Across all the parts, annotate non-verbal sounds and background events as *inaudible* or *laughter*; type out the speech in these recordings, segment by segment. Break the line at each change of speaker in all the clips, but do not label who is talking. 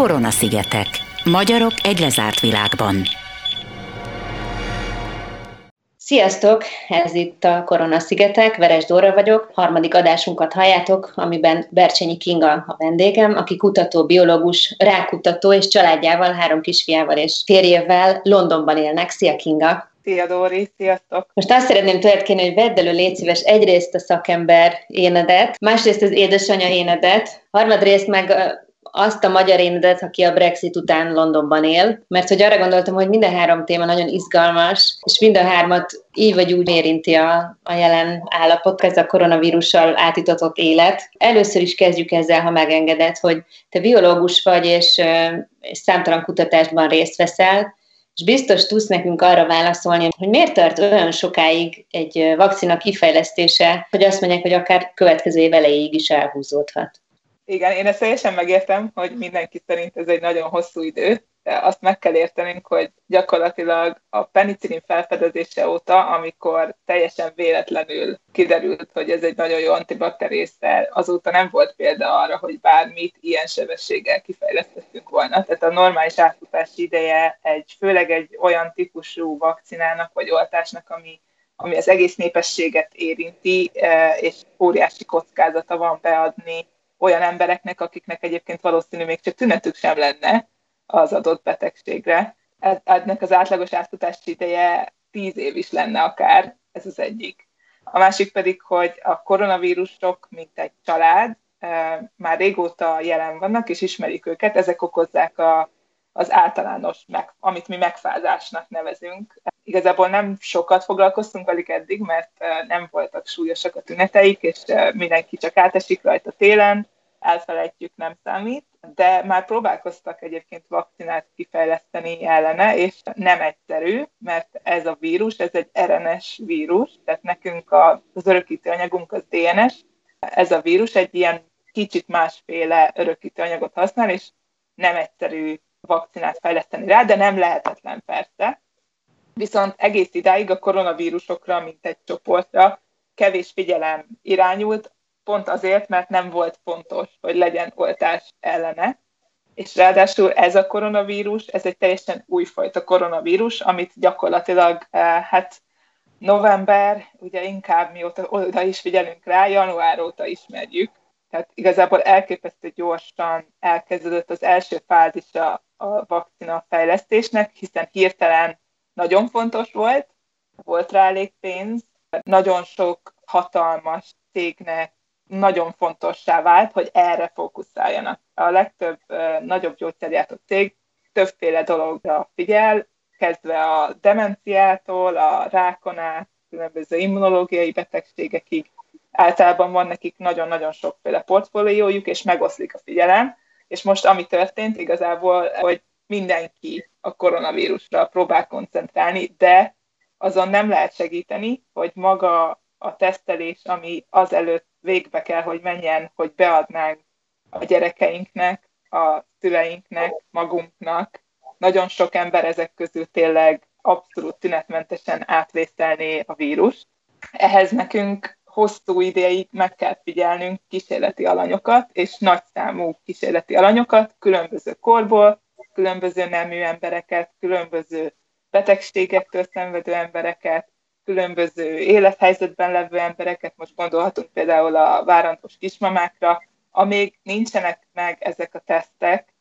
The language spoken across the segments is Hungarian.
Korona-szigetek. Magyarok egy lezárt világban.
Sziasztok! Ez itt a Korona-szigetek, Veres Dóra vagyok. Harmadik adásunkat halljátok, amiben Bercsényi Kinga a vendégem, aki kutató, biológus, rákutató és családjával, három kisfiával és férjével Londonban élnek. Szia Kinga!
Szia Dóri, sziasztok!
Most azt szeretném tőled kérni, hogy vedd elő, légy szíves, egyrészt a szakember énedet, másrészt az édesanyja énedet, harmadrészt meg azt a magyar énedet, aki a Brexit után Londonban él, mert hogy arra gondoltam, hogy minden három téma nagyon izgalmas, és mind a hármat így vagy úgy érinti a, a jelen állapot, ez a koronavírussal átitatott élet. Először is kezdjük ezzel, ha megengedett, hogy te biológus vagy, és, és számtalan kutatásban részt veszel, és biztos tudsz nekünk arra válaszolni, hogy miért tart olyan sokáig egy vakcina kifejlesztése, hogy azt mondják, hogy akár következő év elejéig is elhúzódhat.
Igen, én ezt teljesen megértem, hogy mindenki szerint ez egy nagyon hosszú idő, de azt meg kell értenünk, hogy gyakorlatilag a penicillin felfedezése óta, amikor teljesen véletlenül kiderült, hogy ez egy nagyon jó antibakteriészer, azóta nem volt példa arra, hogy bármit ilyen sebességgel kifejlesztettünk volna. Tehát a normális átfutási ideje egy, főleg egy olyan típusú vakcinának vagy oltásnak, ami ami az egész népességet érinti, eh, és óriási kockázata van beadni olyan embereknek, akiknek egyébként valószínű még csak tünetük sem lenne az adott betegségre. Ennek az átlagos átfutási ideje tíz év is lenne akár, ez az egyik. A másik pedig, hogy a koronavírusok, mint egy család, eh, már régóta jelen vannak, és ismerik őket, ezek okozzák a, az általános, meg, amit mi megfázásnak nevezünk. Igazából nem sokat foglalkoztunk velük eddig, mert nem voltak súlyosak a tüneteik, és mindenki csak átesik rajta télen, elfelejtjük, nem számít, de már próbálkoztak egyébként vakcinát kifejleszteni ellene, és nem egyszerű, mert ez a vírus, ez egy RNS vírus, tehát nekünk az örökítő anyagunk az DNS, ez a vírus egy ilyen kicsit másféle örökítő anyagot használ, és nem egyszerű vakcinát fejleszteni rá, de nem lehetetlen persze. Viszont egész idáig a koronavírusokra, mint egy csoportra kevés figyelem irányult, pont azért, mert nem volt fontos, hogy legyen oltás ellene. És ráadásul ez a koronavírus, ez egy teljesen újfajta koronavírus, amit gyakorlatilag eh, hát november, ugye inkább mióta oda is figyelünk rá, január óta ismerjük. Tehát igazából elképesztő gyorsan elkezdődött az első fázisa a vakcina fejlesztésnek, hiszen hirtelen nagyon fontos volt, volt rá elég pénz, nagyon sok hatalmas cégnek nagyon fontossá vált, hogy erre fókuszáljanak. A legtöbb nagyobb gyógyszergyártó cég többféle dologra figyel, kezdve a demenciától, a rákon át, különböző immunológiai betegségekig. Általában van nekik nagyon-nagyon sokféle portfóliójuk, és megoszlik a figyelem. És most ami történt igazából, hogy mindenki a koronavírusra próbál koncentrálni, de azon nem lehet segíteni, hogy maga a tesztelés, ami azelőtt végbe kell, hogy menjen, hogy beadnánk a gyerekeinknek, a szüleinknek, magunknak. Nagyon sok ember ezek közül tényleg abszolút tünetmentesen átvészelné a vírust. Ehhez nekünk hosszú ideig meg kell figyelnünk kísérleti alanyokat, és nagyszámú kísérleti alanyokat, különböző korból, különböző nemű embereket, különböző betegségektől szenvedő embereket, különböző élethelyzetben levő embereket, most gondolhatunk például a várandós kismamákra, amíg nincsenek meg ezek a tesztek,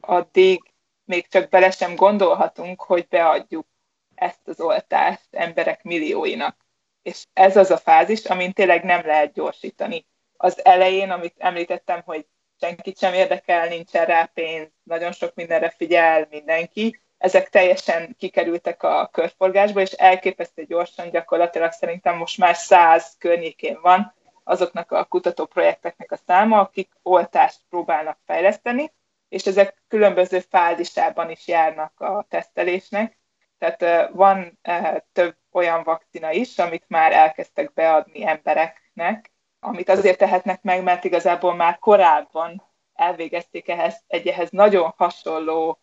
addig még csak bele sem gondolhatunk, hogy beadjuk ezt az oltást emberek millióinak. És ez az a fázis, amin tényleg nem lehet gyorsítani. Az elején, amit említettem, hogy senkit sem érdekel, nincsen rá pénz, nagyon sok mindenre figyel mindenki, ezek teljesen kikerültek a körforgásba, és elképesztő gyorsan gyakorlatilag szerintem most már száz környékén van azoknak a kutatóprojekteknek a száma, akik oltást próbálnak fejleszteni, és ezek különböző fázisában is járnak a tesztelésnek. Tehát van több olyan vakcina is, amit már elkezdtek beadni embereknek, amit azért tehetnek meg, mert igazából már korábban elvégezték ehhez egy ehhez nagyon hasonló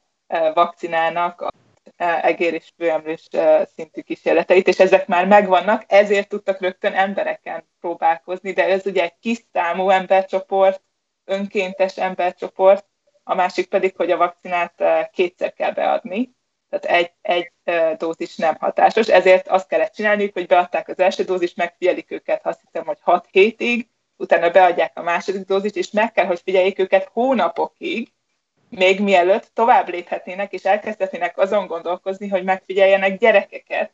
vakcinának a egér és főemlős szintű kísérleteit, és ezek már megvannak, ezért tudtak rögtön embereken próbálkozni, de ez ugye egy kis számú embercsoport, önkéntes embercsoport, a másik pedig, hogy a vakcinát kétszer kell beadni, tehát egy, egy dózis nem hatásos, ezért azt kellett csinálniuk, hogy beadták az első dózist, megfigyelik őket, azt hiszem, hogy 6 hétig, utána beadják a második dózist, és meg kell, hogy figyeljék őket hónapokig, még mielőtt tovább léphetnének, és elkezdhetnének azon gondolkozni, hogy megfigyeljenek gyerekeket,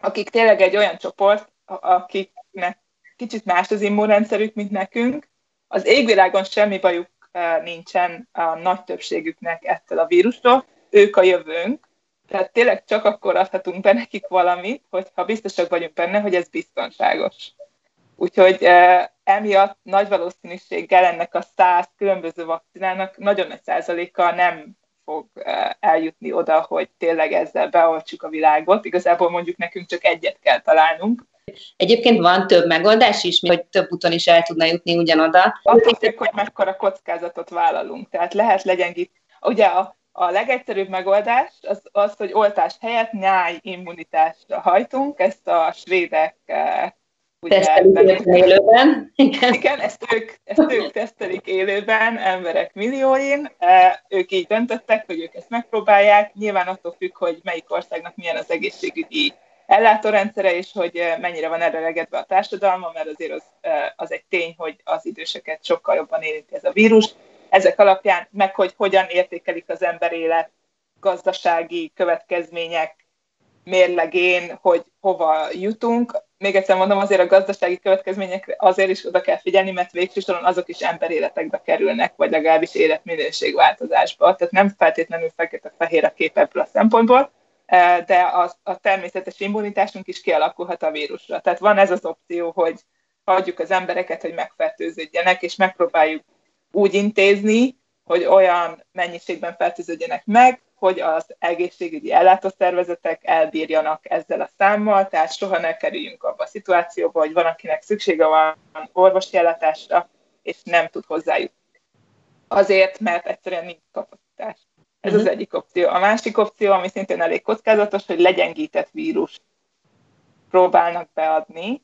akik tényleg egy olyan csoport, akiknek kicsit más az immunrendszerük, mint nekünk. Az égvilágon semmi bajuk nincsen a nagy többségüknek ettől a vírustól, ők a jövőnk, tehát tényleg csak akkor adhatunk be nekik valamit, hogyha biztosak vagyunk benne, hogy ez biztonságos. Úgyhogy e, emiatt nagy valószínűséggel ennek a száz különböző vakcinának nagyon nagy százaléka nem fog e, eljutni oda, hogy tényleg ezzel beoltsuk a világot. Igazából mondjuk nekünk csak egyet kell találnunk.
Egyébként van több megoldás is, hogy több úton is el tudna jutni ugyanoda.
Attól függ, hogy mekkora kockázatot vállalunk. Tehát lehet legyengít. Ugye a a legegyszerűbb megoldás az, az, hogy oltás helyett nyáj immunitásra hajtunk, ezt a svédek eh,
ugye, tesztelik élőben.
Igen. Igen, ezt ők, ezt ők tesztelik élőben, emberek millióin. Eh, ők így döntöttek, hogy ők ezt megpróbálják. Nyilván attól függ, hogy melyik országnak milyen az egészségügyi ellátórendszere, és hogy eh, mennyire van erre regedve a társadalma, mert azért az, az egy tény, hogy az időseket sokkal jobban érinti ez a vírus ezek alapján, meg hogy hogyan értékelik az ember élet gazdasági következmények mérlegén, hogy hova jutunk. Még egyszer mondom, azért a gazdasági következményekre azért is oda kell figyelni, mert végső azok is emberéletekbe kerülnek, vagy legalábbis életminőségváltozásba. Tehát nem feltétlenül fekete-fehér a kép ebből a szempontból, eh, de a, a természetes immunitásunk is kialakulhat a vírusra. Tehát van ez az opció, hogy hagyjuk az embereket, hogy megfertőződjenek, és megpróbáljuk úgy intézni, hogy olyan mennyiségben fertőződjenek meg, hogy az egészségügyi ellátószervezetek elbírjanak ezzel a számmal, tehát soha ne kerüljünk abba a szituációba, hogy van, akinek szüksége van orvosi ellátásra, és nem tud hozzájutni. Azért, mert egyszerűen nincs kapacitás. Ez uh-huh. az mhm. egyik opció. A másik opció, ami szintén elég kockázatos, hogy legyengített vírus próbálnak beadni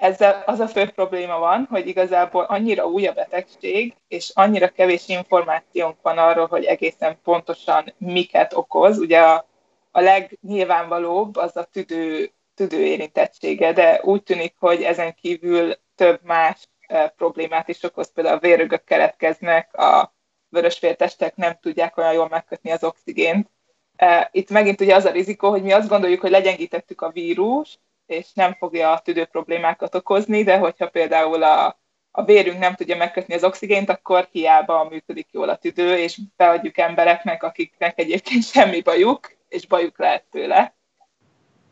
ezzel az a fő probléma van, hogy igazából annyira új a betegség, és annyira kevés információnk van arról, hogy egészen pontosan miket okoz. Ugye a, a legnyilvánvalóbb az a tüdő, tüdő érintettsége, de úgy tűnik, hogy ezen kívül több más e, problémát is okoz, például a vérögök keletkeznek, a vörösvértestek nem tudják olyan jól megkötni az oxigént. E, itt megint ugye az a rizikó, hogy mi azt gondoljuk, hogy legyengítettük a vírus, és nem fogja a tüdő problémákat okozni, de hogyha például a, a vérünk nem tudja megkötni az oxigént, akkor hiába működik jól a tüdő, és beadjuk embereknek, akiknek egyébként *laughs* semmi bajuk, és bajuk lehet tőle.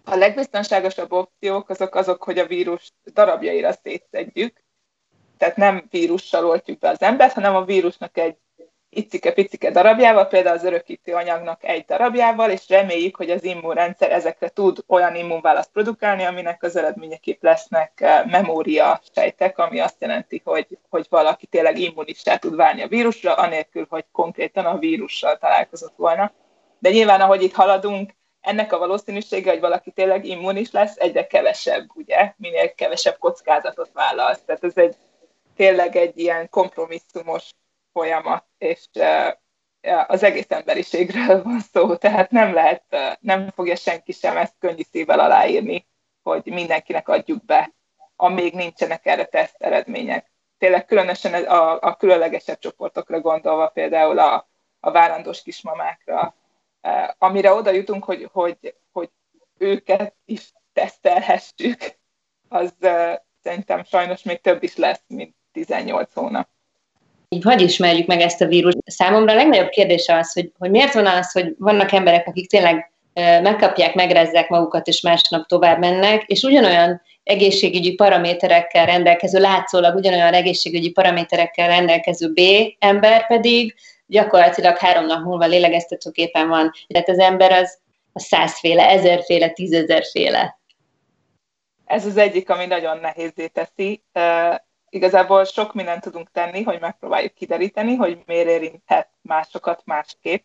A legbiztonságosabb opciók azok azok, hogy a vírus darabjaira szétszedjük, tehát nem vírussal oltjuk be az embert, hanem a vírusnak egy icike-picike darabjával, például az örökítő anyagnak egy darabjával, és reméljük, hogy az immunrendszer ezekre tud olyan immunválaszt produkálni, aminek az eredményeképp lesznek eh, memória sejtek, ami azt jelenti, hogy, hogy valaki tényleg immunistá tud válni a vírusra, anélkül, hogy konkrétan a vírussal találkozott volna. De nyilván, ahogy itt haladunk, ennek a valószínűsége, hogy valaki tényleg immunis lesz, egyre kevesebb, ugye, minél kevesebb kockázatot válasz. Tehát ez egy tényleg egy ilyen kompromisszumos folyamat, és az egész emberiségről van szó, tehát nem lehet, nem fogja senki sem ezt könnyű szívvel aláírni, hogy mindenkinek adjuk be, amíg nincsenek erre teszt eredmények. Tényleg különösen a, a különlegesebb csoportokra gondolva, például a, a várandós kismamákra, amire oda jutunk, hogy, hogy, hogy őket is tesztelhessük, az szerintem sajnos még több is lesz, mint 18 hónap
így hogy ismerjük meg ezt a vírust. Számomra a legnagyobb kérdés az, hogy, hogy miért van az, hogy vannak emberek, akik tényleg megkapják, megrezzek magukat, és másnap tovább mennek, és ugyanolyan egészségügyi paraméterekkel rendelkező, látszólag ugyanolyan egészségügyi paraméterekkel rendelkező B ember pedig gyakorlatilag három nap múlva lélegeztetőképpen van. Tehát az ember az a százféle, ezerféle, tízezerféle.
Ez az egyik, ami nagyon nehézé teszi igazából sok mindent tudunk tenni, hogy megpróbáljuk kideríteni, hogy miért érinthet másokat másképp.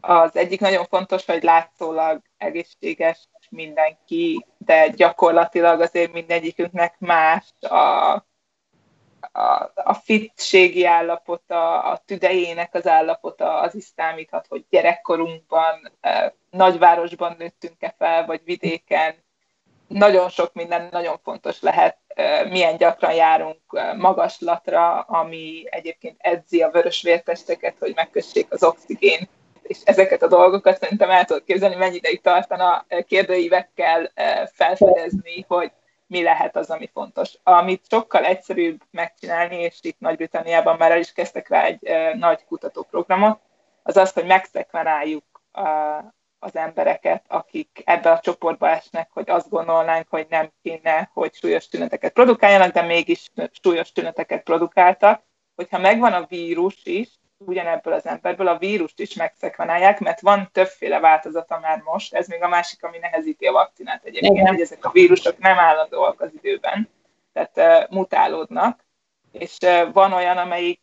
Az egyik nagyon fontos, hogy látszólag egészséges mindenki, de gyakorlatilag azért mindegyikünknek más a a, a fitségi állapota, a tüdejének az állapota, az is számíthat, hogy gyerekkorunkban, nagyvárosban nőttünk-e fel, vagy vidéken. Nagyon sok minden nagyon fontos lehet, milyen gyakran járunk magaslatra, ami egyébként edzi a vörös vértesteket, hogy megkössék az oxigén és ezeket a dolgokat szerintem el tudod képzelni, mennyi ideig tartana kérdőívekkel felfedezni, hogy mi lehet az, ami fontos. Amit sokkal egyszerűbb megcsinálni, és itt Nagy-Britanniában már el is kezdtek rá egy nagy kutatóprogramot, az az, hogy megszekvenáljuk az embereket, akik ebbe a csoportba esnek, hogy azt gondolnánk, hogy nem kéne, hogy súlyos tüneteket produkáljanak, de mégis súlyos tüneteket produkáltak. Hogyha megvan a vírus is, ugyanebből az emberből a vírust is megszekvenálják, mert van többféle változata már most, ez még a másik, ami nehezíti a vakcinát egyébként, Igen. hogy ezek a vírusok nem állandóak az időben, tehát uh, mutálódnak, és uh, van olyan, amelyik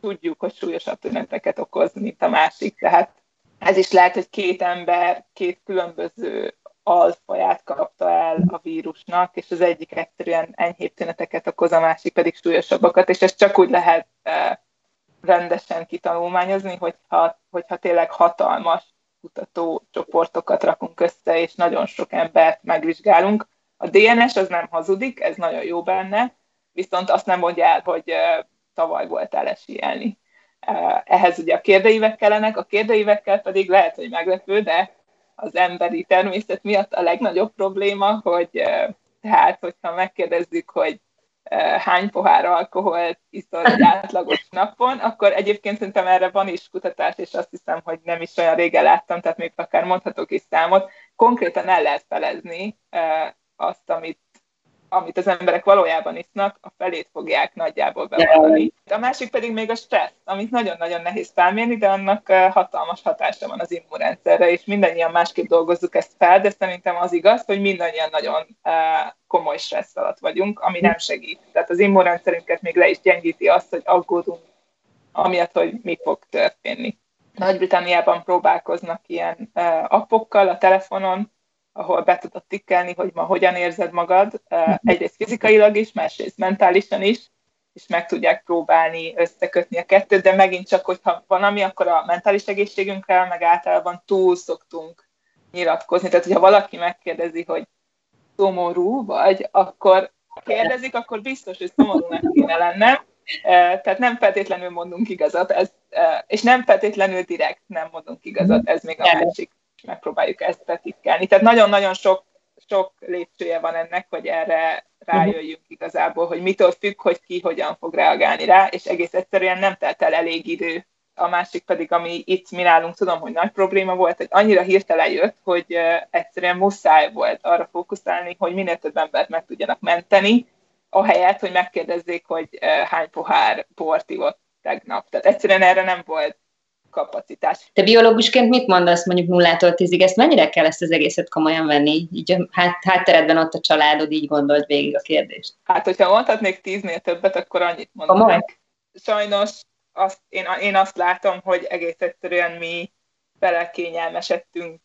tudjuk, hogy súlyosabb tüneteket okoz, mint a másik, tehát ez is lehet, hogy két ember két különböző alfaját kapta el a vírusnak, és az egyik egyszerűen enyhébb tüneteket okoz, a másik pedig súlyosabbakat, és ez csak úgy lehet uh, rendesen kitanulmányozni, hogyha, hogyha tényleg hatalmas kutatócsoportokat rakunk össze, és nagyon sok embert megvizsgálunk. A DNS az nem hazudik, ez nagyon jó benne, viszont azt nem mondja el, hogy tavaly voltál esélni. Ehhez ugye a kérdeívek kellenek, a kérdeívekkel pedig lehet, hogy meglepő, de az emberi természet miatt a legnagyobb probléma, hogy tehát, hogyha megkérdezzük, hogy hány pohár alkoholt iszol egy átlagos *laughs* napon, akkor egyébként szerintem erre van is kutatás, és azt hiszem, hogy nem is olyan régen láttam, tehát még akár mondhatok is számot, konkrétan el lehet felezni azt, amit amit az emberek valójában isznak, a felét fogják nagyjából bevallani. A másik pedig még a stressz, amit nagyon-nagyon nehéz felmérni, de annak hatalmas hatása van az immunrendszerre, és mindannyian másképp dolgozzuk ezt fel, de szerintem az igaz, hogy mindannyian nagyon komoly stressz alatt vagyunk, ami nem segít. Tehát az immunrendszerünket még le is gyengíti azt, hogy aggódunk amiatt, hogy mi fog történni. Nagy-Britanniában próbálkoznak ilyen appokkal a telefonon, ahol be tudod tikkelni, hogy ma hogyan érzed magad, egyrészt fizikailag is, másrészt mentálisan is, és meg tudják próbálni összekötni a kettőt, de megint csak, hogyha van ami, akkor a mentális egészségünkkel meg általában túl szoktunk nyilatkozni. Tehát, hogyha valaki megkérdezi, hogy szomorú vagy, akkor kérdezik, akkor biztos, hogy szomorúnak kéne lennem. Tehát nem feltétlenül mondunk igazat, ez, és nem feltétlenül direkt nem mondunk igazat, ez még a másik megpróbáljuk ezt betikkelni. Tehát nagyon-nagyon sok, sok lépcsője van ennek, hogy erre rájöjjünk igazából, hogy mitől függ, hogy ki hogyan fog reagálni rá, és egész egyszerűen nem telt el elég idő. A másik pedig, ami itt mi nálunk tudom, hogy nagy probléma volt, hogy annyira hirtelen jött, hogy egyszerűen muszáj volt arra fókuszálni, hogy minél több embert meg tudjanak menteni, ahelyett, hogy megkérdezzék, hogy hány pohár bort ivott tegnap. Tehát egyszerűen erre nem volt kapacitás.
Te biológusként mit mondasz mondjuk nullától tízig? Ezt mennyire kell ezt az egészet komolyan venni? Így hát, hátteredben ott a családod, így gondolt végig a kérdést.
Hát, hogyha mondhatnék tíznél többet, akkor annyit mondanék. Sajnos azt, én, én azt látom, hogy egész egyszerűen mi belekényelmesedtünk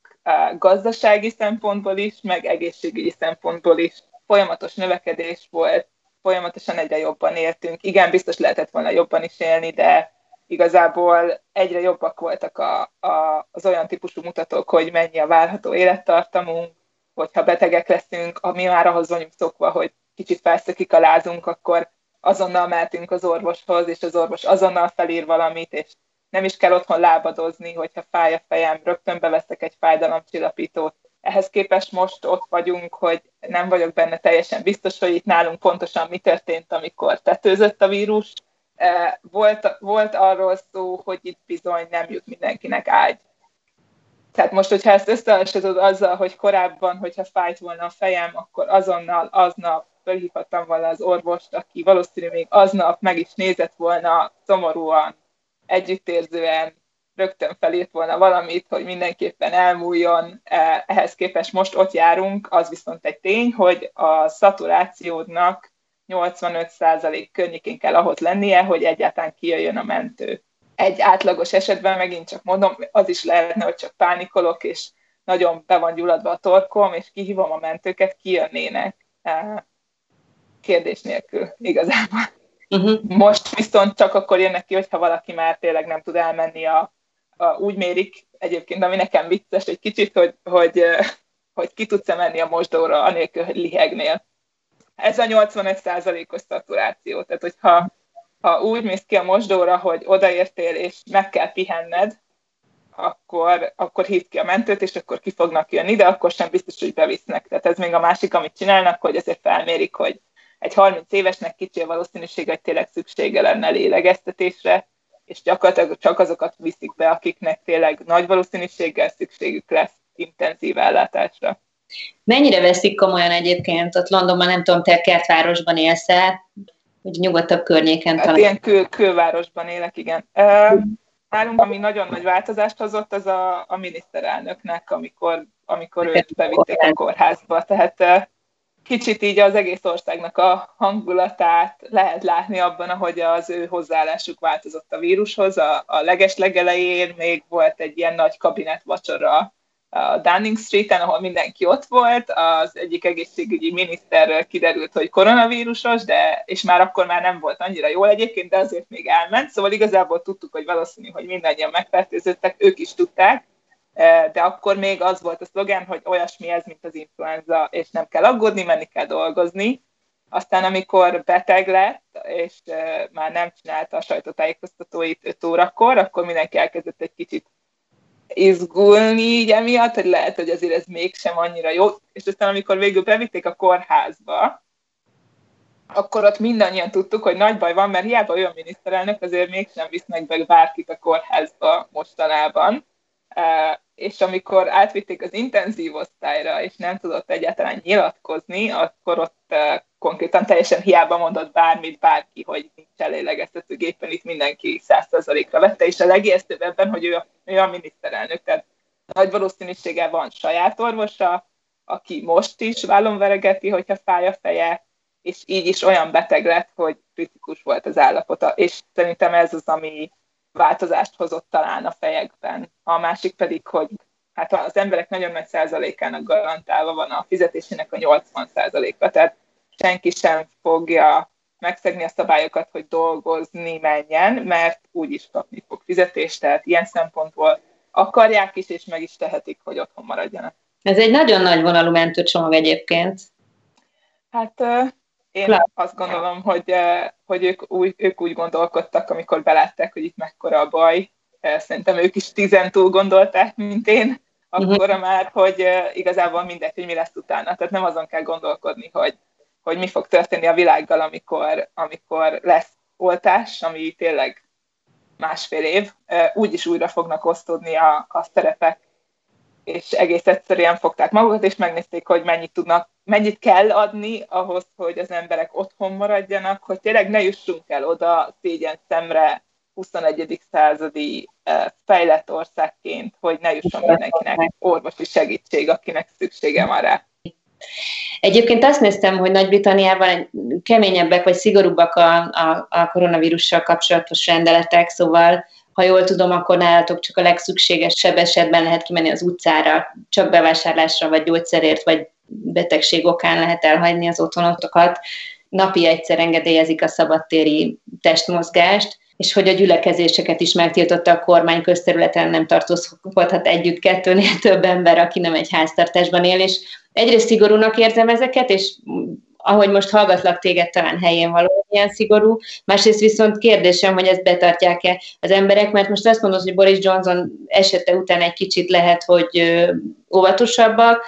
gazdasági szempontból is, meg egészségügyi szempontból is. Folyamatos növekedés volt, folyamatosan egyre jobban éltünk. Igen, biztos lehetett volna jobban is élni, de igazából egyre jobbak voltak a, a, az olyan típusú mutatók, hogy mennyi a várható élettartamunk, hogyha betegek leszünk, ami már ahhoz vagyunk szokva, hogy kicsit felszökik a lázunk, akkor azonnal mehetünk az orvoshoz, és az orvos azonnal felír valamit, és nem is kell otthon lábadozni, hogyha fáj a fejem, rögtön beveszek egy fájdalomcsillapítót. Ehhez képest most ott vagyunk, hogy nem vagyok benne teljesen biztos, hogy itt nálunk pontosan mi történt, amikor tetőzött a vírus, volt, volt arról szó, hogy itt bizony nem jut mindenkinek ágy. Tehát most, hogyha ezt összehasonlítod azzal, hogy korábban, hogyha fájt volna a fejem, akkor azonnal aznap fölhívhattam volna az orvost, aki valószínű még aznap meg is nézett volna szomorúan, együttérzően, rögtön felírt volna valamit, hogy mindenképpen elmúljon. Ehhez képest most ott járunk, az viszont egy tény, hogy a szaturációdnak 85% környékén kell ahhoz lennie, hogy egyáltalán kijöjjön a mentő. Egy átlagos esetben megint csak mondom, az is lehetne, hogy csak pánikolok, és nagyon be van gyulladva a torkom, és kihívom a mentőket, kijönnének kérdés nélkül igazából. Uh-huh. Most viszont csak akkor jönnek ki, hogyha valaki már tényleg nem tud elmenni a, a úgy mérik egyébként, ami nekem vicces egy kicsit, hogy, hogy, hogy ki tudsz menni a mosdóra, anélkül, hogy lihegnél. Ez a 85%-os szaturáció. Tehát, hogyha ha úgy mész ki a mosdóra, hogy odaértél, és meg kell pihenned, akkor, akkor hívd ki a mentőt, és akkor ki fognak jönni, de akkor sem biztos, hogy bevisznek. Tehát ez még a másik, amit csinálnak, hogy azért felmérik, hogy egy 30 évesnek kicsi a valószínűség, hogy tényleg szüksége lenne lélegeztetésre, és gyakorlatilag csak azokat viszik be, akiknek tényleg nagy valószínűséggel szükségük lesz intenzív ellátásra.
Mennyire veszik komolyan egyébként ott Londonban, nem tudom, te kertvárosban élsz -e, hogy nyugodtabb környéken
hát talán? ilyen kül, külvárosban élek, igen. Nálunk, ami nagyon nagy változást hozott, az a, a miniszterelnöknek, amikor, amikor őt bevitték a kórházba. Tehát kicsit így az egész országnak a hangulatát lehet látni abban, ahogy az ő hozzáállásuk változott a vírushoz. A, a leges legelején még volt egy ilyen nagy kabinet vacsora a Downing Street-en, ahol mindenki ott volt, az egyik egészségügyi miniszterről kiderült, hogy koronavírusos, de, és már akkor már nem volt annyira jól egyébként, de azért még elment, szóval igazából tudtuk, hogy valószínű, hogy mindannyian megfertőzöttek, ők is tudták, e, de akkor még az volt a szlogen, hogy olyasmi ez, mint az influenza, és nem kell aggódni, menni kell dolgozni. Aztán, amikor beteg lett, és e, már nem csinálta a sajtótájékoztatóit 5 órakor, akkor mindenki elkezdett egy kicsit izgulni így emiatt, hogy lehet, hogy azért ez mégsem annyira jó. És aztán, amikor végül bevitték a kórházba, akkor ott mindannyian tudtuk, hogy nagy baj van, mert hiába olyan miniszterelnök, azért mégsem visznek be bárkit a kórházba mostanában. És amikor átvitték az intenzív osztályra, és nem tudott egyáltalán nyilatkozni, akkor ott konkrétan teljesen hiába mondott bármit bárki, hogy nincs elélegeztetőgépen, itt mindenki százszerzalékra vette, és a legijesztőbb ebben, hogy ő a, ő a miniszterelnök, tehát nagy valószínűséggel van saját orvosa, aki most is vállon veregeti, hogyha fáj a feje, és így is olyan beteg lett, hogy kritikus volt az állapota, és szerintem ez az, ami változást hozott talán a fejekben. A másik pedig, hogy hát az emberek nagyon nagy százalékának garantálva van a fizetésének a 80 százaléka, tehát senki sem fogja megszegni a szabályokat, hogy dolgozni menjen, mert úgy is kapni fog fizetést, tehát ilyen szempontból akarják is, és meg is tehetik, hogy otthon maradjanak.
Ez egy nagyon nagy vonalú mentőcsomag egyébként.
Hát én Lát. azt gondolom, hogy, hogy ők, úgy, ők úgy gondolkodtak, amikor belátták, hogy itt mekkora a baj. Szerintem ők is tizen túl gondolták, mint én, akkor uh-huh. már, hogy igazából mindegy, hogy mi lesz utána. Tehát nem azon kell gondolkodni, hogy hogy mi fog történni a világgal, amikor, amikor lesz oltás, ami tényleg másfél év, úgyis újra fognak osztódni a, a szerepek, és egész egyszerűen fogták magukat, és megnézték, hogy mennyit tudnak, mennyit kell adni ahhoz, hogy az emberek otthon maradjanak, hogy tényleg ne jussunk el oda szégyen szemre 21. századi fejlett országként, hogy ne jusson mindenkinek orvosi segítség, akinek szüksége van rá.
Egyébként azt néztem, hogy Nagy-Britanniában keményebbek vagy szigorúbbak a, a, a koronavírussal kapcsolatos rendeletek, szóval ha jól tudom, akkor nálatok csak a legszükségesebb esetben lehet kimenni az utcára, csak bevásárlásra, vagy gyógyszerért, vagy betegség okán lehet elhagyni az otthonotokat. Napi egyszer engedélyezik a szabadtéri testmozgást, és hogy a gyülekezéseket is megtiltotta a kormány közterületen, nem tartózkodhat együtt kettőnél több ember, aki nem egy háztartásban él, és egyrészt szigorúnak érzem ezeket, és ahogy most hallgatlak téged, talán helyén való ilyen szigorú. Másrészt viszont kérdésem, hogy ezt betartják-e az emberek, mert most azt mondod, hogy Boris Johnson esete után egy kicsit lehet, hogy óvatosabbak,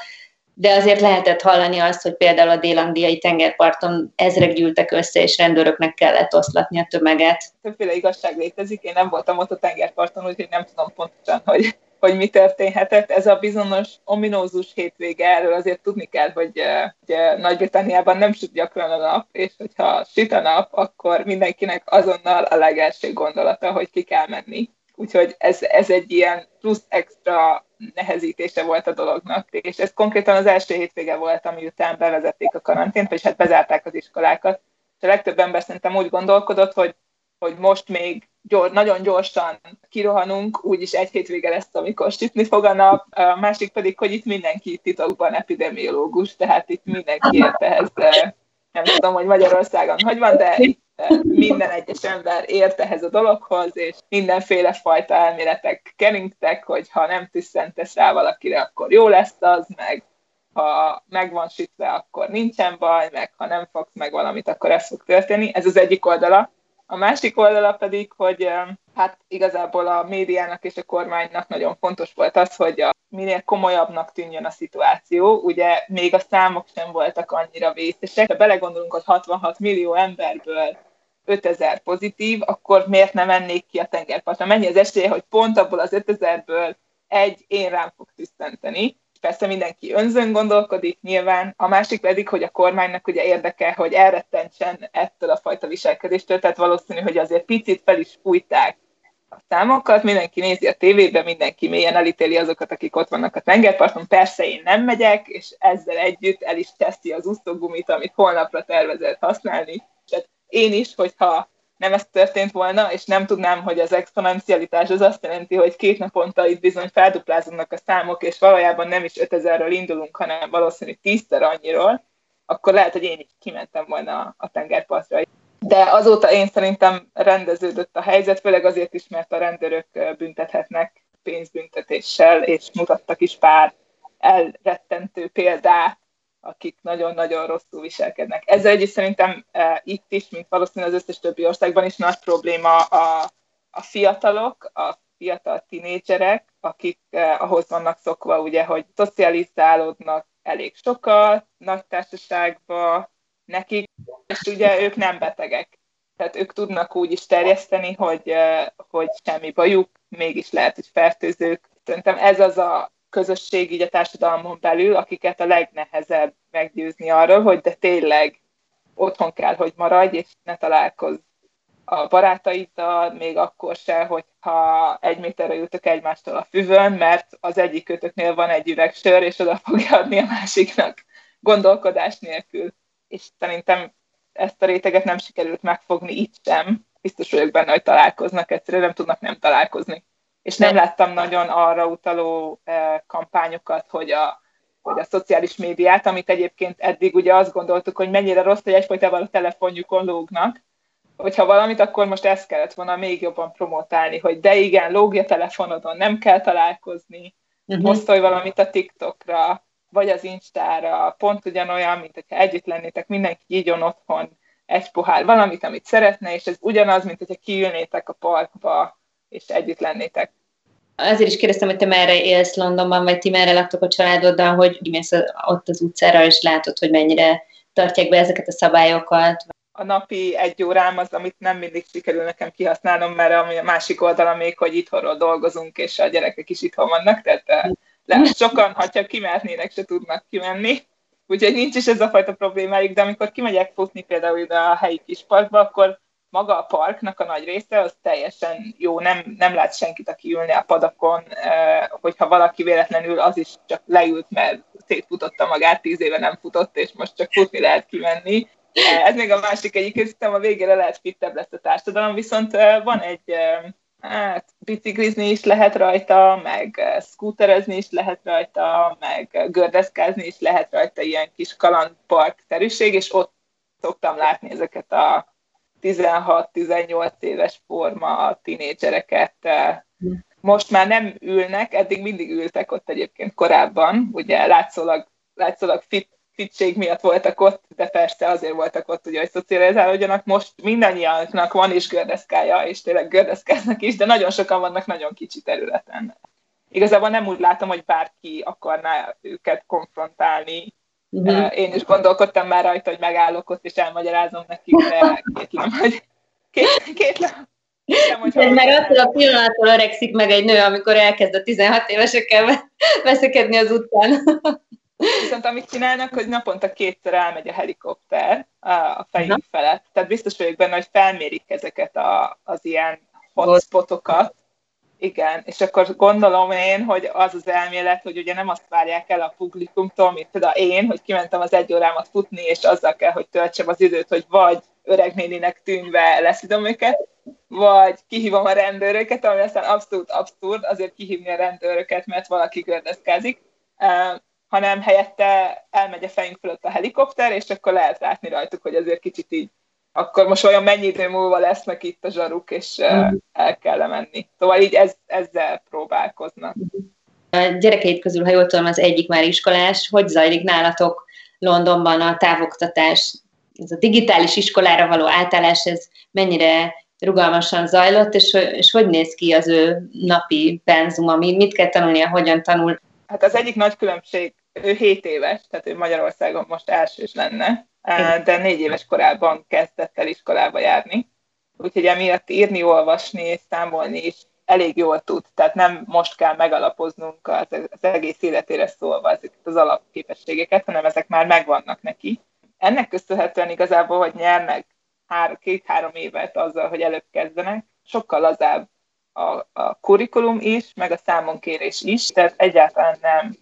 de azért lehetett hallani azt, hogy például a dél-angliai tengerparton ezrek gyűltek össze, és rendőröknek kellett oszlatni a tömeget.
Többféle igazság létezik, én nem voltam ott a tengerparton, úgyhogy nem tudom pontosan, hogy hogy mi történhetett. Ez a bizonyos ominózus hétvége, erről azért tudni kell, hogy ugye, Nagy-Britanniában nem süt gyakran a nap, és hogyha süt a nap, akkor mindenkinek azonnal a legelső gondolata, hogy ki kell menni. Úgyhogy ez, ez egy ilyen plusz extra nehezítése volt a dolognak. És ez konkrétan az első hétvége volt, ami után bevezették a karantént, vagy hát bezárták az iskolákat. És a legtöbb ember szerintem úgy gondolkodott, hogy, hogy most még gyors, nagyon gyorsan kirohanunk, úgyis egy hétvége lesz, amikor sütni fog a nap, a másik pedig, hogy itt mindenki titokban epidemiológus, tehát itt mindenki ért ehhez, nem tudom, hogy Magyarországon hogy van, de itt minden egyes ember ért ehhez a dologhoz, és mindenféle fajta elméletek keringtek, hogy ha nem tüsszentesz rá valakire, akkor jó lesz az, meg ha meg van sütve, akkor nincsen baj, meg ha nem fogsz meg valamit, akkor ez fog történni. Ez az egyik oldala. A másik oldala pedig, hogy hát igazából a médiának és a kormánynak nagyon fontos volt az, hogy a minél komolyabbnak tűnjön a szituáció. Ugye még a számok sem voltak annyira vészesek. Ha belegondolunk, hogy 66 millió emberből 5000 pozitív, akkor miért nem mennék ki a tengerpartra? Mennyi az esélye, hogy pont abból az 5000-ből egy én rám fog tüsszenteni? Persze mindenki önzön gondolkodik nyilván, a másik pedig, hogy a kormánynak ugye érdeke, hogy elrettentsen ettől a fajta viselkedéstől, tehát valószínű, hogy azért picit fel is fújták a számokat, mindenki nézi a tévébe, mindenki mélyen elítéli azokat, akik ott vannak a tengerparton. Persze én nem megyek, és ezzel együtt el is teszi az úszógumit, amit holnapra tervezett használni. Tehát én is, hogyha nem ez történt volna, és nem tudnám, hogy az exponencialitás az azt jelenti, hogy két naponta itt bizony felduplázódnak a számok, és valójában nem is 5000-ről indulunk, hanem valószínű tízszer annyiról, akkor lehet, hogy én is kimentem volna a tengerpartra. De azóta én szerintem rendeződött a helyzet, főleg azért is, mert a rendőrök büntethetnek pénzbüntetéssel, és mutattak is pár elrettentő példát akik nagyon-nagyon rosszul viselkednek. Ezzel együtt szerintem e, itt is, mint valószínűleg az összes többi országban is nagy probléma a, a fiatalok, a fiatal tinédzserek, akik eh, ahhoz vannak szokva, ugye, hogy szocializálódnak elég sokat, nagy társaságba, nekik, és ugye ők nem betegek. Tehát ők tudnak úgy is terjeszteni, hogy, eh, hogy semmi bajuk, mégis lehet, hogy fertőzők. Szerintem ez az a közösség így a társadalmon belül, akiket a legnehezebb meggyőzni arról, hogy de tényleg otthon kell, hogy maradj, és ne találkozz a barátaiddal, még akkor se, hogyha egy méterre jutok egymástól a füvön, mert az egyik kötöknél van egy üveg sör, és oda fogja adni a másiknak gondolkodás nélkül. És szerintem ezt a réteget nem sikerült megfogni itt sem. Biztos vagyok benne, hogy találkoznak, egyszerűen nem tudnak nem találkozni és nem láttam nagyon arra utaló eh, kampányokat, hogy a, hogy a szociális médiát, amit egyébként eddig ugye azt gondoltuk, hogy mennyire rossz, hogy egyfolytában a telefonjukon lógnak, hogyha valamit, akkor most ezt kellett volna még jobban promotálni, hogy de igen, lógja telefonodon, nem kell találkozni, uh-huh. posztolj valamit a TikTokra, vagy az Instára, pont ugyanolyan, mint hogyha együtt lennétek, mindenki így otthon egy pohár valamit, amit szeretne, és ez ugyanaz, mint hogyha kiülnétek a parkba, és együtt lennétek.
Azért is kérdeztem, hogy te merre élsz Londonban, vagy ti merre laktok a családoddal, hogy mész ott az utcára, és látod, hogy mennyire tartják be ezeket a szabályokat.
A napi egy órám az, amit nem mindig sikerül nekem kihasználnom, mert a másik oldala még, hogy itthonról dolgozunk, és a gyerekek is itthon vannak, tehát eh, lehet, sokan, ha kimehetnének, se tudnak kimenni. Úgyhogy nincs is ez a fajta problémájuk, de amikor kimegyek futni például ide a helyi kisparkba, akkor maga a parknak a nagy része az teljesen jó, nem, nem lát senkit, aki ülni a padakon, hogyha valaki véletlenül az is csak leült, mert szétfutotta magát, tíz éve nem futott, és most csak futni lehet kimenni. Ez még a másik egyik, hiszem a végére lehet fittebb lesz a társadalom, viszont van egy, hát biciklizni is lehet rajta, meg skúterezni is lehet rajta, meg gördeszkázni is lehet rajta, ilyen kis kalandpark-szerűség, és ott szoktam látni ezeket a 16-18 éves forma a tinédzsereket. Most már nem ülnek, eddig mindig ültek ott egyébként korábban, ugye látszólag, látszólag fit, fitség miatt voltak ott, de persze azért voltak ott, ugye, hogy szocializálódjanak. Most mindannyianknak van is gördeszkája, és tényleg gördeszkáznak is, de nagyon sokan vannak nagyon kicsi területen. Igazából nem úgy látom, hogy bárki akarná őket konfrontálni Uh-huh. Én is gondolkodtam már rajta, hogy megállok ott, és elmagyarázom nekik, de *laughs* kétlem, hogy kétlem, kétlem.
kétlem mert attól a pillanattól öregszik meg egy nő, amikor elkezd a 16 évesekkel veszekedni az utcán. *laughs*
Viszont amit csinálnak, hogy naponta kétszer elmegy a helikopter a fejünk felett. Tehát biztos vagyok benne, hogy felmérik ezeket a, az ilyen hotspotokat, igen, és akkor gondolom én, hogy az az elmélet, hogy ugye nem azt várják el a publikumtól, mint például én, hogy kimentem az egy órámat futni, és azzal kell, hogy töltsem az időt, hogy vagy öreg néninek tűnve leszidom őket, vagy kihívom a rendőröket, ami aztán abszolút abszurd, azért kihívni a rendőröket, mert valaki gördeszkázik, hanem helyette elmegy a fejünk fölött a helikopter, és akkor lehet látni rajtuk, hogy azért kicsit így akkor most olyan mennyi idő múlva lesznek itt a zsaruk, és mm. el kell menni. Szóval így ez, ezzel próbálkoznak.
A gyerekeit közül, ha jól tudom, az egyik már iskolás. Hogy zajlik nálatok Londonban a távoktatás? Ez a digitális iskolára való átállás, ez mennyire rugalmasan zajlott, és, és hogy néz ki az ő napi penzuma, mit kell tanulnia, hogyan tanul?
Hát az egyik nagy különbség, ő 7 éves, tehát ő Magyarországon most elsős lenne, de négy éves korában kezdett el iskolába járni. Úgyhogy emiatt írni, olvasni és számolni is elég jól tud. Tehát nem most kell megalapoznunk az, az egész életére szólva ezeket az alapképességeket, hanem ezek már megvannak neki. Ennek köszönhetően igazából, hogy nyernek két-három évet azzal, hogy előbb kezdenek, sokkal lazább a, a kurikulum is, meg a számonkérés is, tehát egyáltalán nem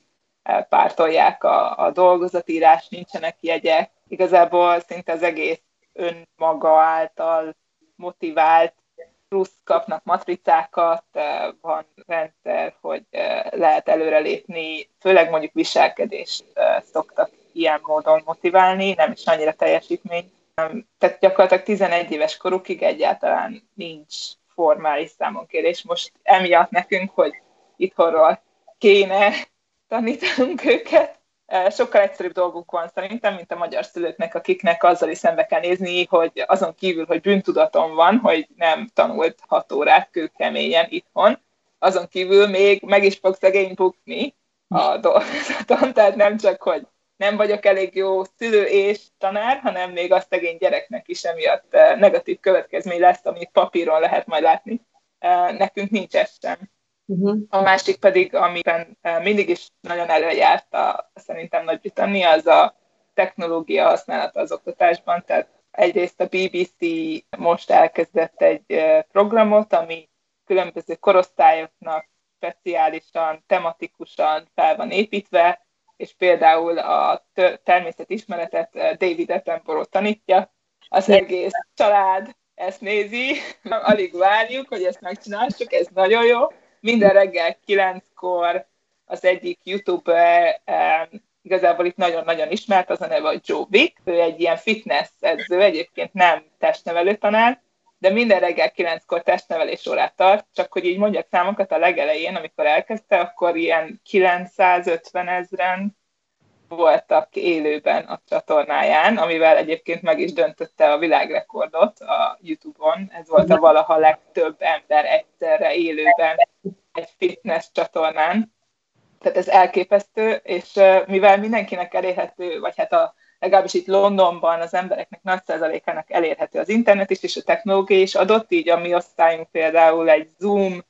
pártolják a, a dolgozatírás, nincsenek jegyek, igazából szinte az egész önmaga által motivált, plusz kapnak matricákat, van rendszer, hogy lehet előrelépni, főleg mondjuk viselkedés szoktak ilyen módon motiválni, nem is annyira teljesítmény. Tehát gyakorlatilag 11 éves korukig egyáltalán nincs formális számonkérés. Most emiatt nekünk, hogy itthonról kéne tanítanunk őket, sokkal egyszerűbb dolguk van szerintem, mint a magyar szülőknek, akiknek azzal is szembe kell nézni, hogy azon kívül, hogy bűntudatom van, hogy nem tanult hat órát kőkeményen itthon, azon kívül még meg is fog szegény bukni a dolgozaton, tehát nem csak, hogy nem vagyok elég jó szülő és tanár, hanem még a szegény gyereknek is emiatt negatív következmény lesz, amit papíron lehet majd látni. Nekünk nincs ez sem. Uh-huh. A másik pedig, amiben eh, mindig is nagyon előjárt a, szerintem Nagy-Britannia, az a technológia használata az oktatásban, tehát egyrészt a BBC most elkezdett egy eh, programot, ami különböző korosztályoknak speciálisan, tematikusan fel van építve, és például a természetismeretet eh, David Attenborough tanítja, az egész család ezt nézi, *laughs* alig várjuk, hogy ezt megcsináljuk, ez nagyon jó minden reggel kilenckor az egyik YouTube um, igazából itt nagyon-nagyon ismert, az a neve a Joe Vick, ő egy ilyen fitness edző, egyébként nem testnevelő tanár, de minden reggel kilenckor testnevelés órát tart, csak hogy így mondjak számokat a legelején, amikor elkezdte, akkor ilyen 950 ezeren voltak élőben a csatornáján, amivel egyébként meg is döntötte a világrekordot a YouTube-on. Ez volt a valaha legtöbb ember egyszerre élőben egy fitness csatornán. Tehát ez elképesztő, és mivel mindenkinek elérhető, vagy hát a, legalábbis itt Londonban az embereknek nagy százalékának elérhető az internet is, és a technológia is adott, így a mi osztályunk például egy Zoom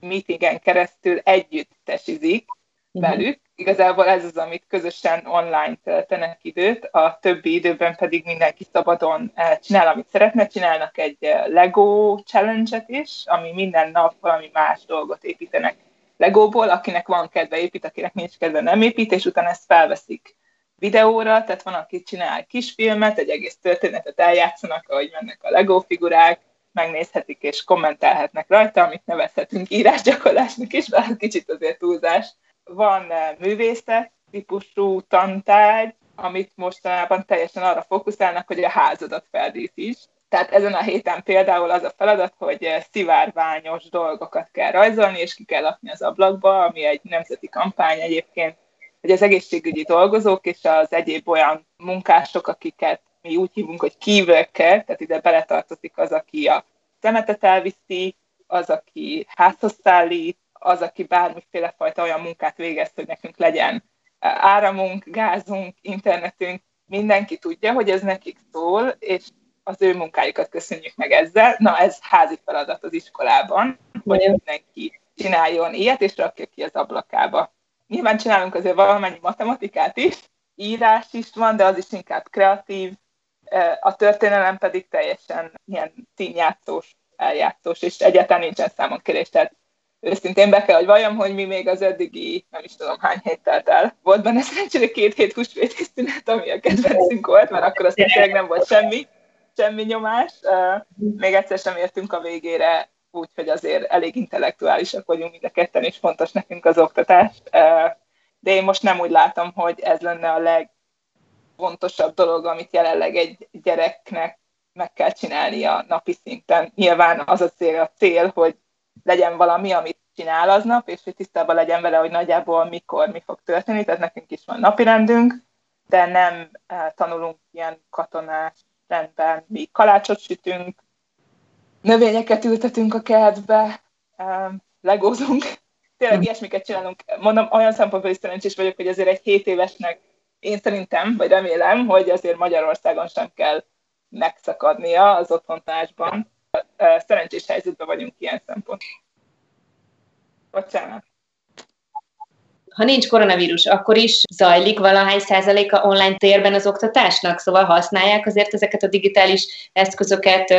meetingen keresztül együtt tesizik velük, igazából ez az, amit közösen online töltenek időt, a többi időben pedig mindenki szabadon eh, csinál, amit szeretne. Csinálnak egy eh, Lego challenge-et is, ami minden nap valami más dolgot építenek Legóból, akinek van kedve épít, akinek nincs kedve nem épít, és utána ezt felveszik videóra, tehát van, aki csinál kisfilmet, egy egész történetet eljátszanak, ahogy mennek a Lego figurák, megnézhetik és kommentelhetnek rajta, amit nevezhetünk írásgyakorlásnak is, bár kicsit azért túlzás van eh, művészet típusú tantárgy, amit mostanában teljesen arra fókuszálnak, hogy a házadat feldíszíts. Tehát ezen a héten például az a feladat, hogy eh, szivárványos dolgokat kell rajzolni, és ki kell lakni az ablakba, ami egy nemzeti kampány egyébként, hogy az egészségügyi dolgozók és az egyéb olyan munkások, akiket mi úgy hívunk, hogy kívülke, tehát ide beletartozik az, aki a szemetet elviszi, az, aki házhoz szállít, az, aki bármiféle fajta olyan munkát végez, hogy nekünk legyen áramunk, gázunk, internetünk, mindenki tudja, hogy ez nekik szól, és az ő munkájukat köszönjük meg ezzel. Na, ez házi feladat az iskolában, hogy mindenki csináljon ilyet, és rakja ki az ablakába. Nyilván csinálunk azért valamennyi matematikát is, írás is van, de az is inkább kreatív, a történelem pedig teljesen ilyen színjátszós, eljátszós, és egyáltalán nincsen számon kérés, tehát őszintén be kell, hogy valljam, hogy mi még az eddigi, nem is tudom hány hét telt el. Volt benne szerencsére két hét húsvéti szünet, ami a kedvencünk volt, mert akkor aztán tényleg nem volt semmi, semmi nyomás. Még egyszer sem értünk a végére, úgyhogy azért elég intellektuálisak vagyunk mind a ketten, és fontos nekünk az oktatás. De én most nem úgy látom, hogy ez lenne a legfontosabb dolog, amit jelenleg egy gyereknek meg kell csinálni a napi szinten. Nyilván az a cél, a cél, hogy legyen valami, amit csinál aznap, és hogy tisztában legyen vele, hogy nagyjából mikor mi fog történni, tehát nekünk is van napirendünk, de nem eh, tanulunk ilyen katonás rendben. Mi kalácsot sütünk, növényeket ültetünk a kertbe, legózunk, *laughs* tényleg ilyesmiket csinálunk. Mondom, olyan szempontból is szerencsés vagyok, hogy azért egy 7 évesnek én szerintem, vagy remélem, hogy azért Magyarországon sem kell megszakadnia az otthontársban. Szerencsés helyzetben vagyunk ilyen szempont. Bocsánat.
Ha nincs koronavírus, akkor is zajlik valahány százaléka online térben az oktatásnak, szóval használják azért ezeket a digitális eszközöket,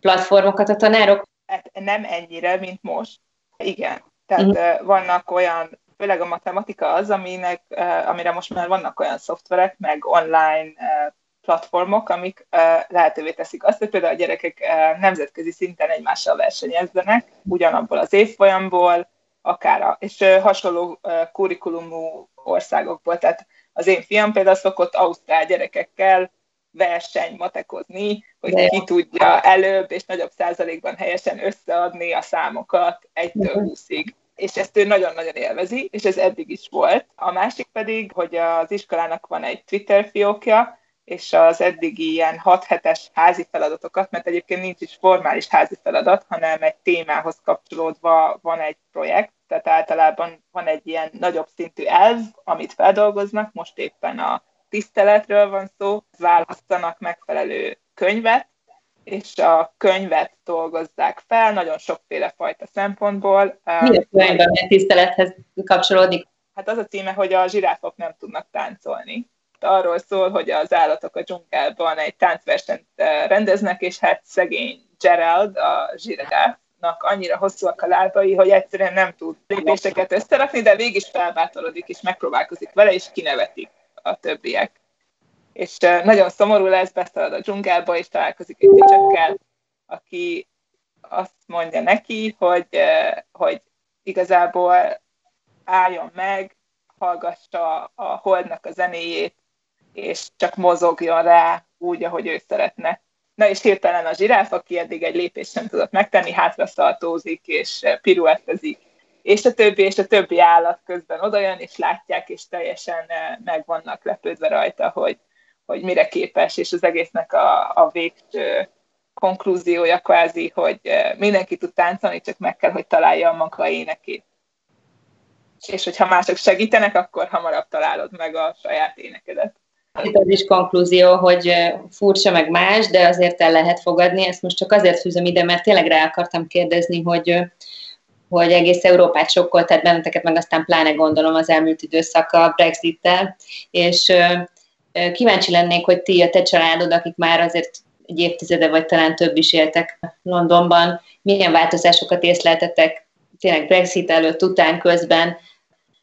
platformokat a tanárok?
Hát nem ennyire, mint most. Igen. Tehát uh-huh. vannak olyan, főleg a matematika az, aminek, amire most már vannak olyan szoftverek, meg online platformok, amik lehetővé teszik azt, hogy például a gyerekek nemzetközi szinten egymással versenyezzenek, ugyanabból az évfolyamból, akár a, és hasonló kurikulumú országokból. Tehát az én fiam például szokott ausztrál gyerekekkel verseny matekozni, hogy ki tudja előbb és nagyobb százalékban helyesen összeadni a számokat egytől húszig és ezt ő nagyon-nagyon élvezi, és ez eddig is volt. A másik pedig, hogy az iskolának van egy Twitter fiókja, és az eddigi ilyen 6 hetes házi feladatokat, mert egyébként nincs is formális házi feladat, hanem egy témához kapcsolódva van egy projekt, tehát általában van egy ilyen nagyobb szintű elv, amit feldolgoznak, most éppen a tiszteletről van szó, választanak megfelelő könyvet, és a könyvet dolgozzák fel, nagyon sokféle fajta szempontból.
Mi a könyvben a tisztelethez kapcsolódik?
Hát az a címe, hogy a zsiráfok nem tudnak táncolni. Arról szól, hogy az állatok a dzsungelban egy táncversenyt eh, rendeznek, és hát szegény Gerald, a zsiráfnak annyira hosszúak a lábai, hogy egyszerűen nem tud lépéseket összerakni, de végig is felbátorodik, és megpróbálkozik vele, és kinevetik a többiek. És nagyon szomorú lesz, beszalad a dzsungelba, és találkozik egy tücsökkel, aki azt mondja neki, hogy, hogy igazából álljon meg, hallgassa a holdnak a zenéjét, és csak mozogjon rá úgy, ahogy ő szeretne. Na és hirtelen a zsiráf, aki eddig egy lépést sem tudott megtenni, hátra szaltózik és piruettezik. És a többi, és a többi állat közben odajön, és látják, és teljesen meg vannak lepődve rajta, hogy, hogy mire képes, és az egésznek a, a végső konklúziója kvázi, hogy mindenki tud táncolni, csak meg kell, hogy találja a maga énekét. És hogyha mások segítenek, akkor hamarabb találod meg a saját énekedet.
Itt az is konklúzió, hogy furcsa meg más, de azért el lehet fogadni. Ezt most csak azért fűzöm ide, mert tényleg rá akartam kérdezni, hogy, hogy egész Európát sokkolt, tehát benneteket meg aztán pláne gondolom az elmúlt időszak a Brexit-tel, és Kíváncsi lennék, hogy ti, a te családod, akik már azért egy évtizede vagy talán több is éltek Londonban, milyen változásokat észleltetek tényleg Brexit előtt, után, közben,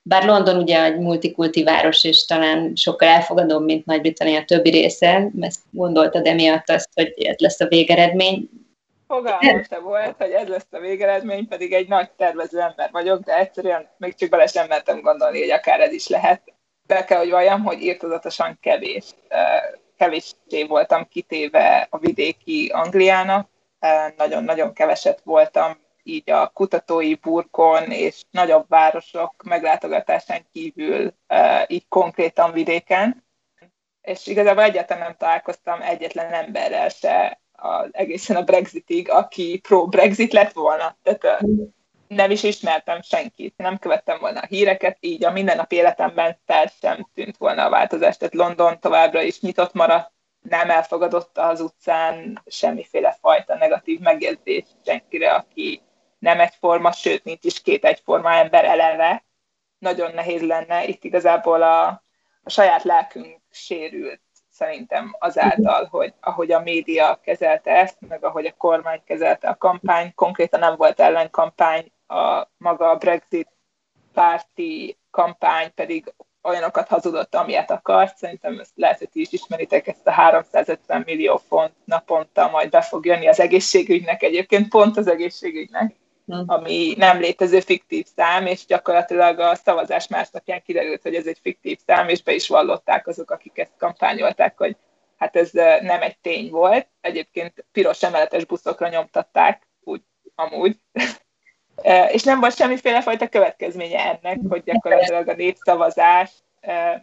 bár London ugye egy multikulti város, és talán sokkal elfogadóbb, mint Nagy-Britannia többi része, ezt gondoltad emiatt azt, hogy ez lesz a végeredmény.
Fogalmam se volt, hogy ez lesz a végeredmény, pedig egy nagy tervező ember vagyok, de egyszerűen még csak bele sem mertem gondolni, hogy akár ez is lehet be kell, hogy valljam, hogy írtozatosan kevés, kevéssé voltam kitéve a vidéki Angliának, nagyon-nagyon keveset voltam így a kutatói burkon és nagyobb városok meglátogatásán kívül így konkrétan vidéken. És igazából egyáltalán nem találkoztam egyetlen emberrel se az, egészen a Brexitig, aki pro-Brexit lett volna. Tehát nem is ismertem senkit, nem követtem volna a híreket, így a mindennapi életemben fel sem tűnt volna a változás. Tehát London továbbra is nyitott maradt, nem elfogadott az utcán semmiféle fajta negatív megjegyzés senkire, aki nem egyforma, sőt, nincs is két egyforma ember eleve. Nagyon nehéz lenne, itt igazából a, a saját lelkünk sérült szerintem azáltal, hogy ahogy a média kezelte ezt, meg ahogy a kormány kezelte a kampány, konkrétan nem volt ellenkampány, a maga a Brexit párti kampány pedig olyanokat hazudott, amilyet akart. Szerintem ezt lehet, hogy ti is ismeritek, ezt a 350 millió font naponta majd be fog jönni az egészségügynek, egyébként pont az egészségügynek. Ami nem létező fiktív szám, és gyakorlatilag a szavazás másnapján kiderült, hogy ez egy fiktív szám, és be is vallották azok, akik ezt kampányolták, hogy hát ez nem egy tény volt. Egyébként piros emeletes buszokra nyomtatták, úgy amúgy. *laughs* és nem volt semmiféle fajta következménye ennek, hogy gyakorlatilag a népszavazás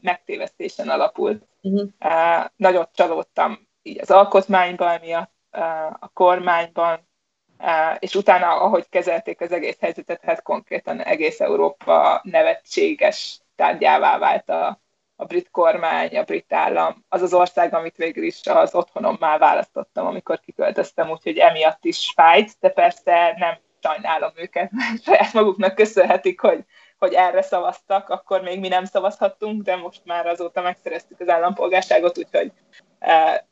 megtévesztésen alapult. Uh-huh. Nagyot csalódtam így az alkotmányban miatt, a kormányban, és utána, ahogy kezelték az egész helyzetet, hát konkrétan egész Európa nevetséges tárgyává vált a, a brit kormány, a brit állam, az az ország, amit végül is az otthonommá választottam, amikor kiköltöztem, úgyhogy emiatt is fájt, de persze nem sajnálom őket, mert saját maguknak köszönhetik, hogy, hogy erre szavaztak, akkor még mi nem szavazhattunk, de most már azóta megszereztük az állampolgárságot, úgyhogy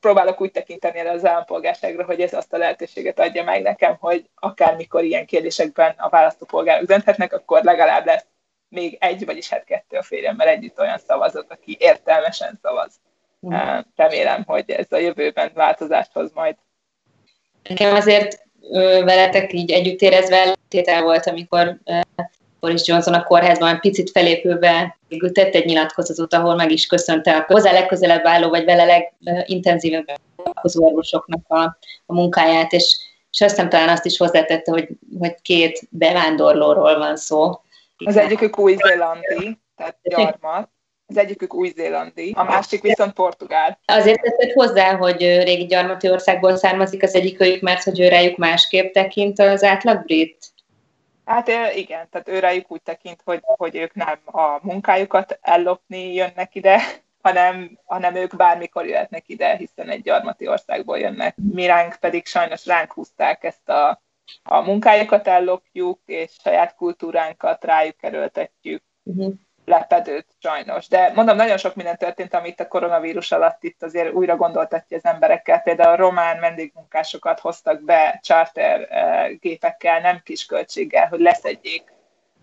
próbálok úgy tekinteni el az állampolgárságra, hogy ez azt a lehetőséget adja meg nekem, hogy akármikor ilyen kérdésekben a választópolgárok dönthetnek, akkor legalább lesz még egy, vagyis hát kettő a férjemmel együtt olyan szavazat, aki értelmesen szavaz. Mm. Remélem, hogy ez a jövőben változást hoz majd.
Nekem azért veletek így együtt érezve tétel volt, amikor Boris Johnson a kórházban picit felépülve végül tett egy nyilatkozatot, ahol meg is köszönte a hozzá legközelebb álló, vagy vele legintenzívebben az orvosoknak a, a munkáját, és, és aztán talán azt is hozzátette, hogy, hogy két bevándorlóról van szó.
Az egyikük új-zélandi, tehát gyarmat, az egyikük új-zélandi, a másik viszont portugál.
Azért teszed hozzá, hogy régi gyarmati országból származik az egyikőjük, mert hogy ő rájuk másképp tekint az átlag brit?
Hát igen, tehát ő rájuk úgy tekint, hogy, hogy ők nem a munkájukat ellopni jönnek ide, hanem, hanem ők bármikor jöhetnek ide, hiszen egy gyarmati országból jönnek. Mi ránk pedig sajnos ránk húzták ezt a, a munkájukat ellopjuk, és saját kultúránkat rájuk erőltetjük. Uh-huh lepedőt sajnos. De mondom, nagyon sok minden történt, amit a koronavírus alatt itt azért újra gondoltatja az emberekkel. Például a román vendégmunkásokat hoztak be charter eh, gépekkel, nem kis költséggel, hogy leszedjék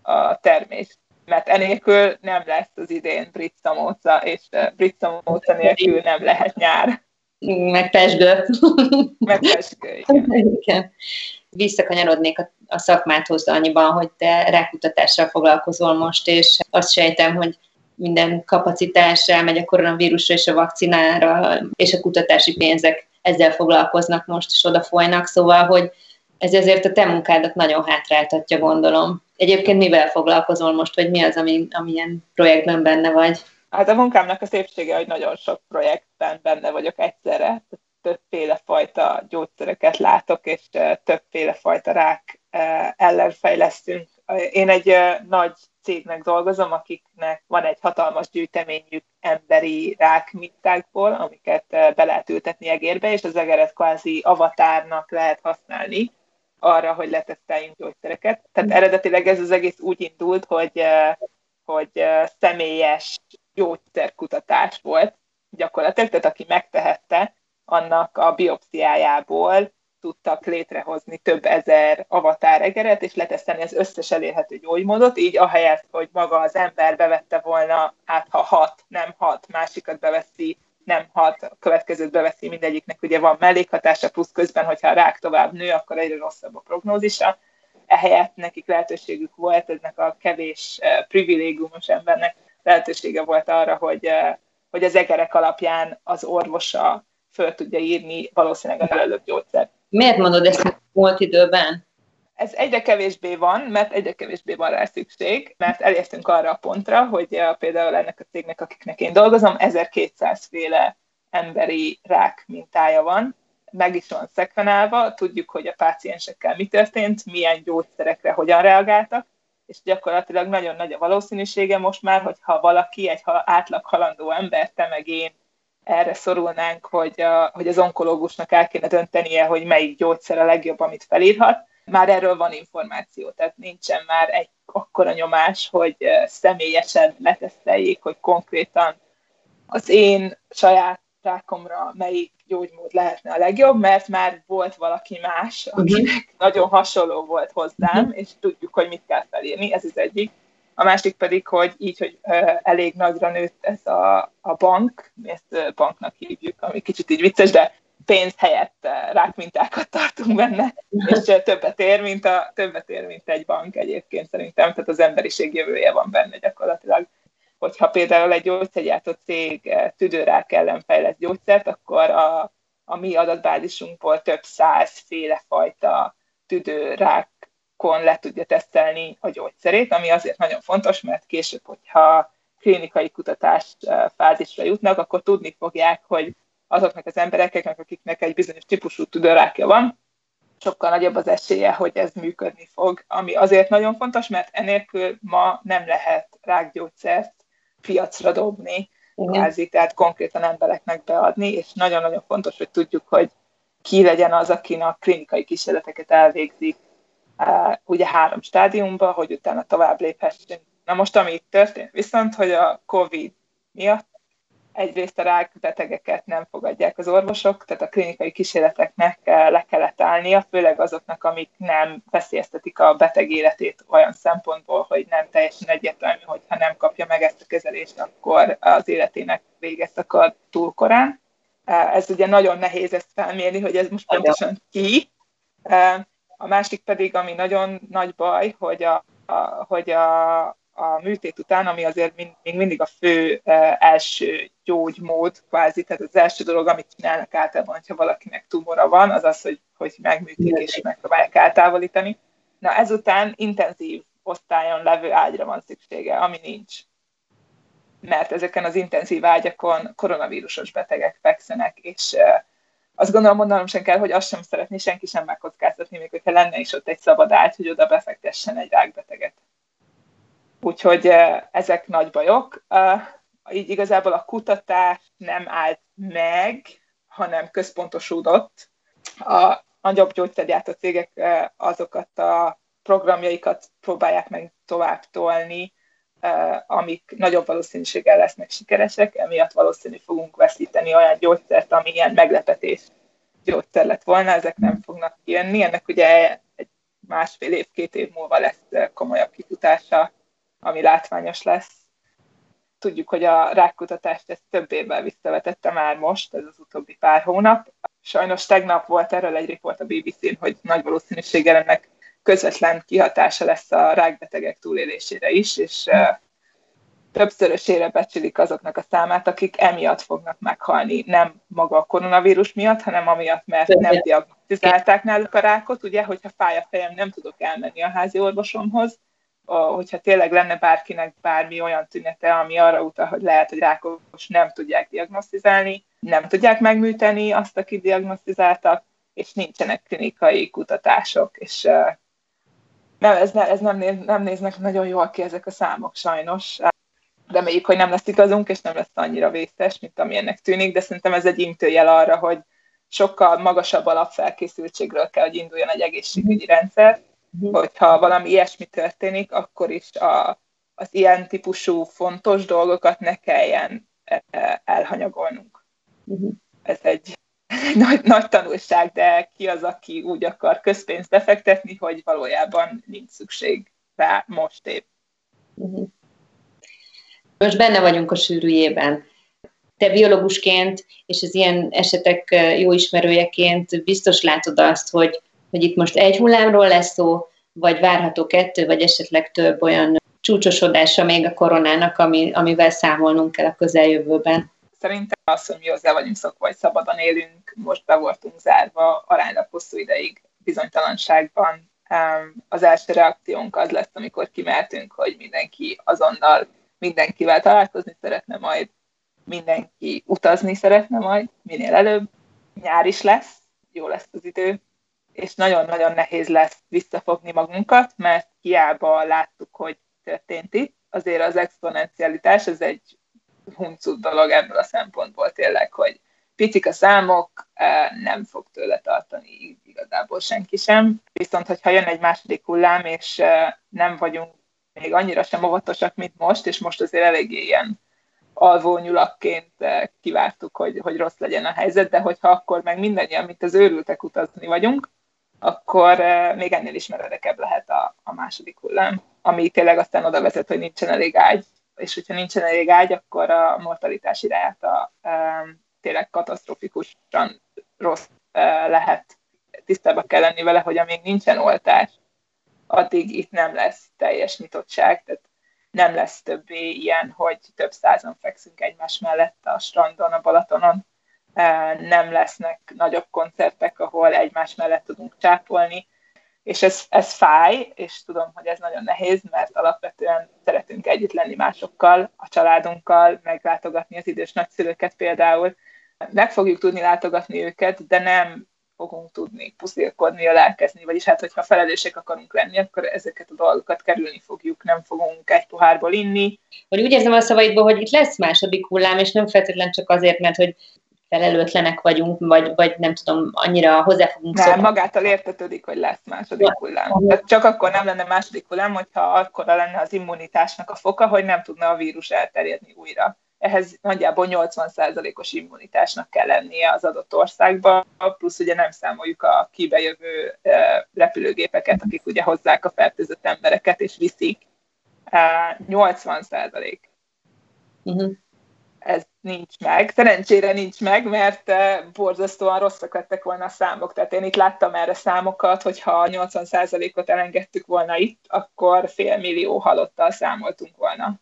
a termést. Mert enélkül nem lesz az idén brit szamóca, és eh, brit szamóca nélkül nem lehet nyár.
Meg pesgő.
Meg pesgő, igen. igen
visszakanyarodnék a, a szakmáthoz annyiban, hogy te rákutatással foglalkozol most, és azt sejtem, hogy minden kapacitás elmegy a koronavírusra és a vakcinára, és a kutatási pénzek ezzel foglalkoznak most, és oda folynak, szóval, hogy ez azért a te munkádat nagyon hátráltatja, gondolom. Egyébként mivel foglalkozol most, vagy mi az, ami, amilyen projektben benne vagy?
Hát a munkámnak a szépsége, hogy nagyon sok projektben benne vagyok egyszerre többféle fajta gyógyszereket látok, és többféle fajta rák ellen fejlesztünk. Én egy nagy cégnek dolgozom, akiknek van egy hatalmas gyűjteményük emberi rák mintákból, amiket be lehet ültetni egérbe, és az egeret kvázi avatárnak lehet használni arra, hogy leteszteljünk gyógyszereket. Tehát eredetileg ez az egész úgy indult, hogy, hogy személyes gyógyszerkutatás volt gyakorlatilag, tehát aki megtehette, annak a biopsziájából tudtak létrehozni több ezer avatár egeret, és leteszteni az összes elérhető gyógymódot, így ahelyett, hogy maga az ember bevette volna, hát ha hat, nem hat, másikat beveszi, nem hat, a következőt beveszi mindegyiknek, ugye van mellékhatása, plusz közben, hogyha a rák tovább nő, akkor egyre rosszabb a prognózisa. Ehelyett nekik lehetőségük volt, ennek a kevés eh, privilégiumos embernek lehetősége volt arra, hogy, eh, hogy az egerek alapján az orvosa föl tudja írni valószínűleg a előbb gyógyszert.
Miért mondod ezt múlt időben?
Ez egyre kevésbé van, mert egyre kevésbé van rá szükség, mert elértünk arra a pontra, hogy a, például ennek a cégnek, akiknek én dolgozom, 1200 féle emberi rák mintája van, meg is van szekvenálva, tudjuk, hogy a páciensekkel mi történt, milyen gyógyszerekre hogyan reagáltak, és gyakorlatilag nagyon nagy a valószínűsége most már, hogyha valaki, egy átlag halandó ember, te meg én erre szorulnánk, hogy, a, hogy az onkológusnak el kéne döntenie, hogy melyik gyógyszer a legjobb, amit felírhat. Már erről van információ, tehát nincsen már egy akkora nyomás, hogy személyesen leteszteljék, hogy konkrétan az én saját rákomra melyik gyógymód lehetne a legjobb, mert már volt valaki más, akinek uh-huh. nagyon hasonló volt hozzám, uh-huh. és tudjuk, hogy mit kell felírni, ez az egyik a másik pedig, hogy így, hogy elég nagyra nőtt ez a, a bank, mi ezt banknak hívjuk, ami kicsit így vicces, de pénz helyett rákmintákat tartunk benne, és többet ér, mint, a, többet ér, mint egy bank egyébként szerintem, tehát az emberiség jövője van benne gyakorlatilag. hogyha például egy gyógyszergyártó cég tüdőrák ellen fejleszt gyógyszert, akkor a, a mi adatbázisunkból több féle fajta tüdőrákon le tudja tesztelni a gyógyszerét, ami azért nagyon fontos, mert később, hogyha klinikai kutatás fázisra jutnak, akkor tudni fogják, hogy azoknak az embereknek, akiknek egy bizonyos típusú tüdőrákja van, sokkal nagyobb az esélye, hogy ez működni fog, ami azért nagyon fontos, mert enélkül ma nem lehet rákgyógyszert piacra dobni, kvázi, tehát konkrétan embereknek beadni, és nagyon-nagyon fontos, hogy tudjuk, hogy ki legyen az, akin a klinikai kísérleteket elvégzik, ugye három stádiumba, hogy utána tovább léphessünk. Na most, ami itt történt, viszont, hogy a COVID miatt egyrészt a rákbetegeket nem fogadják az orvosok, tehát a klinikai kísérleteknek le kellett állnia, főleg azoknak, amik nem veszélyeztetik a beteg életét olyan szempontból, hogy nem teljesen egyértelmű, hogy ha nem kapja meg ezt a kezelést, akkor az életének véget akar túl korán. Ez ugye nagyon nehéz ezt felmérni, hogy ez most pontosan ki. A másik pedig, ami nagyon nagy baj, hogy a, a, hogy a, a műtét után, ami azért mind, még mindig a fő uh, első gyógymód, kvázi, tehát az első dolog, amit csinálnak általában, ha valakinek tumora van, az az, hogy, hogy megműtik és megpróbálják eltávolítani. Na ezután intenzív osztályon levő ágyra van szüksége, ami nincs. Mert ezeken az intenzív ágyakon koronavírusos betegek fekszenek, és uh, azt gondolom mondanom sem kell, hogy azt sem szeretné senki sem megkockáztatni, még hogyha lenne is ott egy szabad ágy, hogy oda befektessen egy rákbeteget. Úgyhogy ezek nagy bajok. Így igazából a kutatás nem állt meg, hanem központosódott. A nagyobb gyógyszergyártó cégek azokat a programjaikat próbálják meg tovább tolni, amik nagyobb valószínűséggel lesznek sikeresek, emiatt valószínű fogunk veszíteni olyan gyógyszert, ami ilyen meglepetés gyógyszer lett volna, ezek nem fognak kijönni. Ennek ugye egy másfél év, két év múlva lesz komolyabb kifutása ami látványos lesz. Tudjuk, hogy a rákkutatást ezt több évvel visszavetette már most, ez az utóbbi pár hónap. Sajnos tegnap volt erről egy riport a BBC-n, hogy nagy valószínűséggel ennek közvetlen kihatása lesz a rákbetegek túlélésére is, és többszörösére becsülik azoknak a számát, akik emiatt fognak meghalni, nem maga a koronavírus miatt, hanem amiatt, mert nem diagnosztizálták náluk a rákot, ugye, hogyha fáj a fejem, nem tudok elmenni a házi orvosomhoz, hogyha tényleg lenne bárkinek bármi olyan tünete, ami arra utal, hogy lehet, hogy rákos nem tudják diagnosztizálni, nem tudják megműteni azt, aki diagnosztizáltak, és nincsenek klinikai kutatások, és nem, ez, ne, ez nem, néz, nem néznek nagyon jól ki ezek a számok sajnos. Reméljük, hogy nem lesz igazunk, és nem lesz annyira vészes, mint ami ennek tűnik, de szerintem ez egy intőjel arra, hogy sokkal magasabb alapfelkészültségről kell, hogy induljon egy egészségügyi rendszer, uh-huh. hogyha valami ilyesmi történik, akkor is a, az ilyen típusú fontos dolgokat ne kelljen e, elhanyagolnunk. Uh-huh. Ez egy *laughs* nagy, nagy tanulság, de ki az, aki úgy akar közpénzt befektetni, hogy valójában nincs szükség rá most épp. Uh-huh.
Most benne vagyunk a sűrűjében. Te biológusként és az ilyen esetek jó ismerőjeként biztos látod azt, hogy hogy itt most egy hullámról lesz szó, vagy várható kettő, vagy esetleg több olyan csúcsosodása még a koronának, ami, amivel számolnunk kell a közeljövőben.
Szerintem az, hogy mi hozzá vagyunk szokva, hogy szabadon élünk, most be voltunk zárva aránylag hosszú ideig bizonytalanságban. Az első reakciónk az lesz, amikor kimeltünk, hogy mindenki azonnal mindenkivel találkozni szeretne majd, mindenki utazni szeretne majd, minél előbb. Nyár is lesz, jó lesz az idő, és nagyon-nagyon nehéz lesz visszafogni magunkat, mert hiába láttuk, hogy történt itt, azért az exponencialitás az egy huncut dolog ebből a szempontból tényleg, hogy picik a számok, e, nem fog tőle tartani igazából senki sem. Viszont, hogyha jön egy második hullám, és e, nem vagyunk még annyira sem óvatosak, mint most, és most azért eléggé ilyen alvónyulakként e, kivártuk, hogy, hogy rossz legyen a helyzet, de hogyha akkor meg mindannyian, mint az őrültek utazni vagyunk, akkor eh, még ennél is meredekebb lehet a, a második hullám, ami tényleg aztán oda vezet, hogy nincsen elég ágy, és hogyha nincsen elég ágy, akkor a mortalitási ráta tényleg katasztrofikusan rossz eh, lehet. Tisztában kell lenni vele, hogy amíg nincsen oltás, addig itt nem lesz teljes nyitottság. Tehát nem lesz többé ilyen, hogy több százan fekszünk egymás mellett a strandon, a Balatonon, nem lesznek nagyobb koncertek, ahol egymás mellett tudunk csápolni, és ez, ez fáj, és tudom, hogy ez nagyon nehéz, mert alapvetően szeretünk együtt lenni másokkal, a családunkkal, meglátogatni az idős nagyszülőket például. Meg fogjuk tudni látogatni őket, de nem fogunk tudni puszilkodni, lelkezni, vagyis hát, hogyha felelősek akarunk lenni, akkor ezeket a dolgokat kerülni fogjuk, nem fogunk egy pohárból inni.
Hogy úgy érzem a szavaidból, hogy itt lesz második hullám, és nem feltétlenül csak azért, mert hogy felelőtlenek vagyunk, vagy, vagy nem tudom, annyira hozzá fogunk
Nem, szokni. magától értetődik, hogy lesz második hullám. Tehát csak akkor nem lenne második hullám, hogyha akkor lenne az immunitásnak a foka, hogy nem tudna a vírus elterjedni újra. Ehhez nagyjából 80%-os immunitásnak kell lennie az adott országban, plusz ugye nem számoljuk a kibejövő repülőgépeket, akik ugye hozzák a fertőzött embereket és viszik. 80 százalék. Uh-huh ez nincs meg. Szerencsére nincs meg, mert eh, borzasztóan rosszak lettek volna a számok. Tehát én itt láttam erre számokat, hogyha 80%-ot elengedtük volna itt, akkor fél millió halottal számoltunk volna.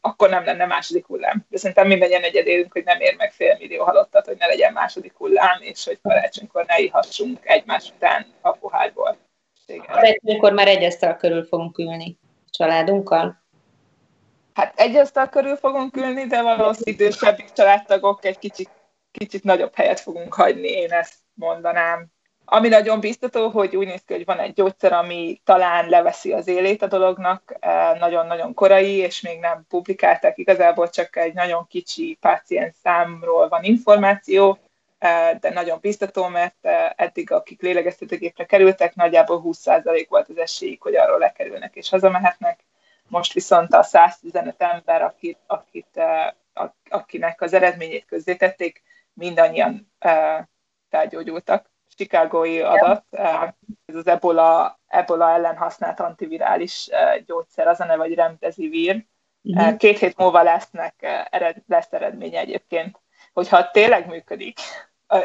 Akkor nem lenne második hullám. De szerintem mindannyian egyedélünk, hogy nem ér meg fél millió halottat, hogy ne legyen második hullám, és hogy karácsonykor ne ihassunk egymás után a pohárból.
Karácsonykor már egy körül fogunk ülni családunkkal.
Hát egy asztal körül fogunk ülni, de valószínűleg idősebbik családtagok egy kicsit, kicsit nagyobb helyet fogunk hagyni, én ezt mondanám. Ami nagyon biztató, hogy úgy néz ki, hogy van egy gyógyszer, ami talán leveszi az élét a dolognak, eh, nagyon-nagyon korai, és még nem publikálták, igazából csak egy nagyon kicsi páciens számról van információ, eh, de nagyon biztató, mert eh, eddig akik lélegeztetőgépre kerültek, nagyjából 20% volt az esélyük, hogy arról lekerülnek és hazamehetnek most viszont a 115 ember, akit, akit, akinek az eredményét közzétették, mindannyian felgyógyultak. Chicagói adat, ez az ebola, ebola ellen használt antivirális gyógyszer, az a neve, hogy remdesivir. Uh-huh. Két hét múlva lesznek, ered, lesz eredménye egyébként, hogyha tényleg működik,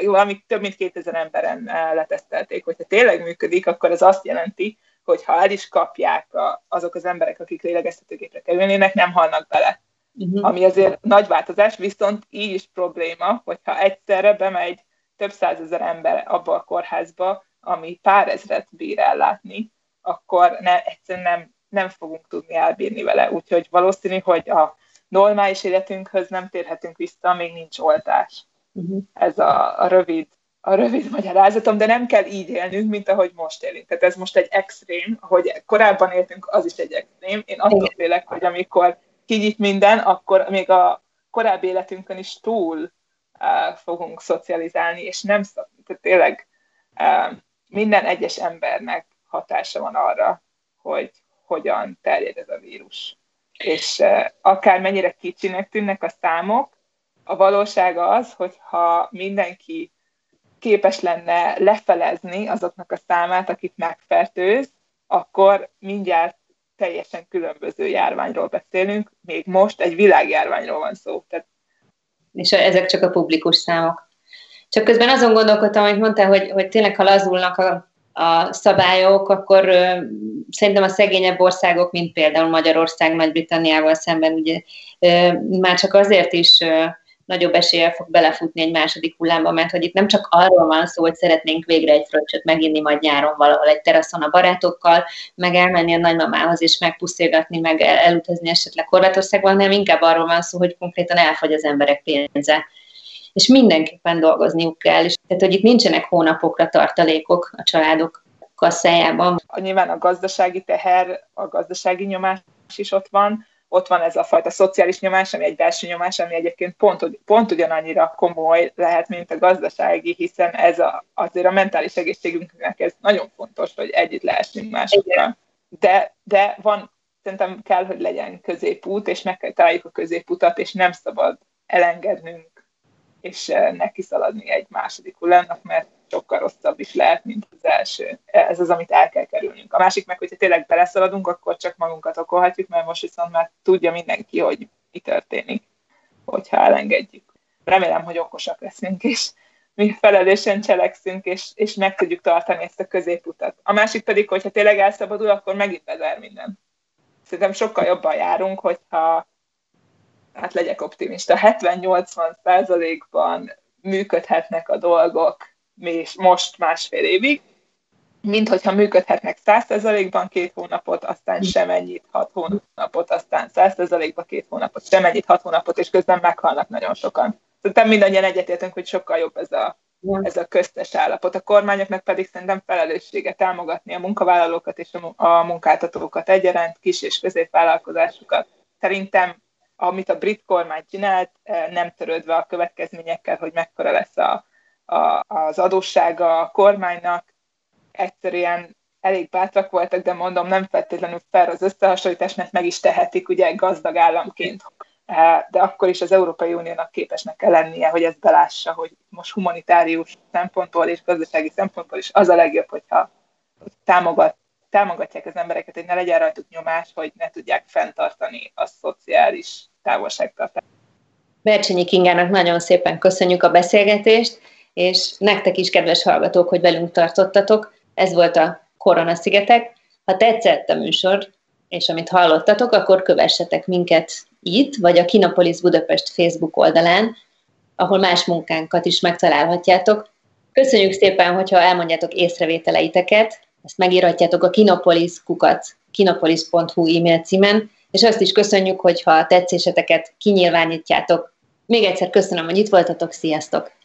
amik több mint 2000 emberen letesztelték, hogyha tényleg működik, akkor ez azt jelenti, hogy ha el is kapják a, azok az emberek, akik lélegeztetőgépre kerülnének, nem halnak bele. Uh-huh. Ami azért nagy változás, viszont így is probléma, hogyha egyszerre bemegy több százezer ember abba a kórházba, ami pár ezret bír ellátni, akkor ne, egyszerűen nem, nem fogunk tudni elbírni vele. Úgyhogy valószínű, hogy a normális életünkhöz nem térhetünk vissza, még nincs oltás. Uh-huh. Ez a, a rövid a rövid magyarázatom, de nem kell így élnünk, mint ahogy most élünk. Tehát ez most egy extrém, ahogy korábban éltünk, az is egy extrém. Én attól félek, hogy amikor kinyit minden, akkor még a korábbi életünkön is túl uh, fogunk szocializálni, és nem szab, tehát tényleg uh, minden egyes embernek hatása van arra, hogy hogyan terjed ez a vírus. És uh, akár mennyire kicsinek tűnnek a számok, a valóság az, hogy ha mindenki képes lenne lefelezni azoknak a számát, akit megfertőz, akkor mindjárt teljesen különböző járványról beszélünk, még most egy világjárványról van szó. Tehát...
És ezek csak a publikus számok. Csak közben azon gondolkodtam, hogy mondtál, hogy, hogy tényleg ha lazulnak a, a szabályok, akkor ö, szerintem a szegényebb országok, mint például Magyarország, Nagy-Britanniával szemben, ugye ö, már csak azért is ö, nagyobb eséllyel fog belefutni egy második hullámba, mert hogy itt nem csak arról van szó, hogy szeretnénk végre egy fröccsöt meginni majd nyáron valahol egy teraszon a barátokkal, meg elmenni a nagymamához és megpuszilgatni, meg elutazni esetleg Horvátországban, hanem inkább arról van szó, hogy konkrétan elfogy az emberek pénze és mindenképpen dolgozniuk kell, és tehát, hogy itt nincsenek hónapokra tartalékok a családok kasszájában.
Nyilván a gazdasági teher, a gazdasági nyomás is ott van, ott van ez a fajta szociális nyomás, ami egy belső nyomás, ami egyébként pont, pont ugyanannyira komoly lehet, mint a gazdasági, hiszen ez a, azért a mentális egészségünknek ez nagyon fontos, hogy együtt lehessünk másokkal. De, de van, szerintem kell, hogy legyen középút, és meg kell találjuk a középutat, és nem szabad elengednünk, és eh, neki szaladni egy második hullámnak, mert sokkal rosszabb is lehet, mint az első. Ez az, amit el kell kerülnünk. A másik meg, hogyha tényleg beleszaladunk, akkor csak magunkat okolhatjuk, mert most viszont már tudja mindenki, hogy mi történik, hogyha elengedjük. Remélem, hogy okosak leszünk, és mi felelősen cselekszünk, és, és meg tudjuk tartani ezt a középutat. A másik pedig, hogyha tényleg elszabadul, akkor megint bezár minden. szerintem sokkal jobban járunk, hogyha hát legyek optimista, 70-80 százalékban működhetnek a dolgok most másfél évig, mint hogyha működhetnek 100%-ban két hónapot, aztán sem ennyit 6 hónapot, aztán 100%-ban két hónapot, sem ennyit 6 hónapot, és közben meghalnak nagyon sokan. Szerintem mindannyian egyetértünk, hogy sokkal jobb ez a, ez a köztes állapot. A kormányoknak pedig szerintem felelőssége támogatni a munkavállalókat és a munkáltatókat egyaránt, kis és középvállalkozásukat. Szerintem amit a brit kormány csinált, eh, nem törődve a következményekkel, hogy mekkora lesz a, a, az adóssága a kormánynak, egyszerűen elég bátrak voltak, de mondom, nem feltétlenül fel az összehasonlítás, mert meg is tehetik ugye gazdag államként. Eh, de akkor is az Európai Uniónak képesnek kell lennie, hogy ezt belássa, hogy most humanitárius szempontból és gazdasági szempontból is az a legjobb, hogyha támogat, támogatják az embereket, hogy ne legyen rajtuk nyomás, hogy ne tudják fenntartani a szociális távolságtartást.
Bercsényi Kingának nagyon szépen köszönjük a beszélgetést, és nektek is, kedves hallgatók, hogy velünk tartottatok. Ez volt a Koronaszigetek. Ha tetszett a műsor, és amit hallottatok, akkor kövessetek minket itt, vagy a Kinopolis Budapest Facebook oldalán, ahol más munkánkat is megtalálhatjátok. Köszönjük szépen, hogyha elmondjátok észrevételeiteket, ezt megírhatjátok a kinopolis kukat, kinopolis.hu e-mail címen, és azt is köszönjük, hogyha a tetszéseteket kinyilvánítjátok. Még egyszer köszönöm, hogy itt voltatok, sziasztok!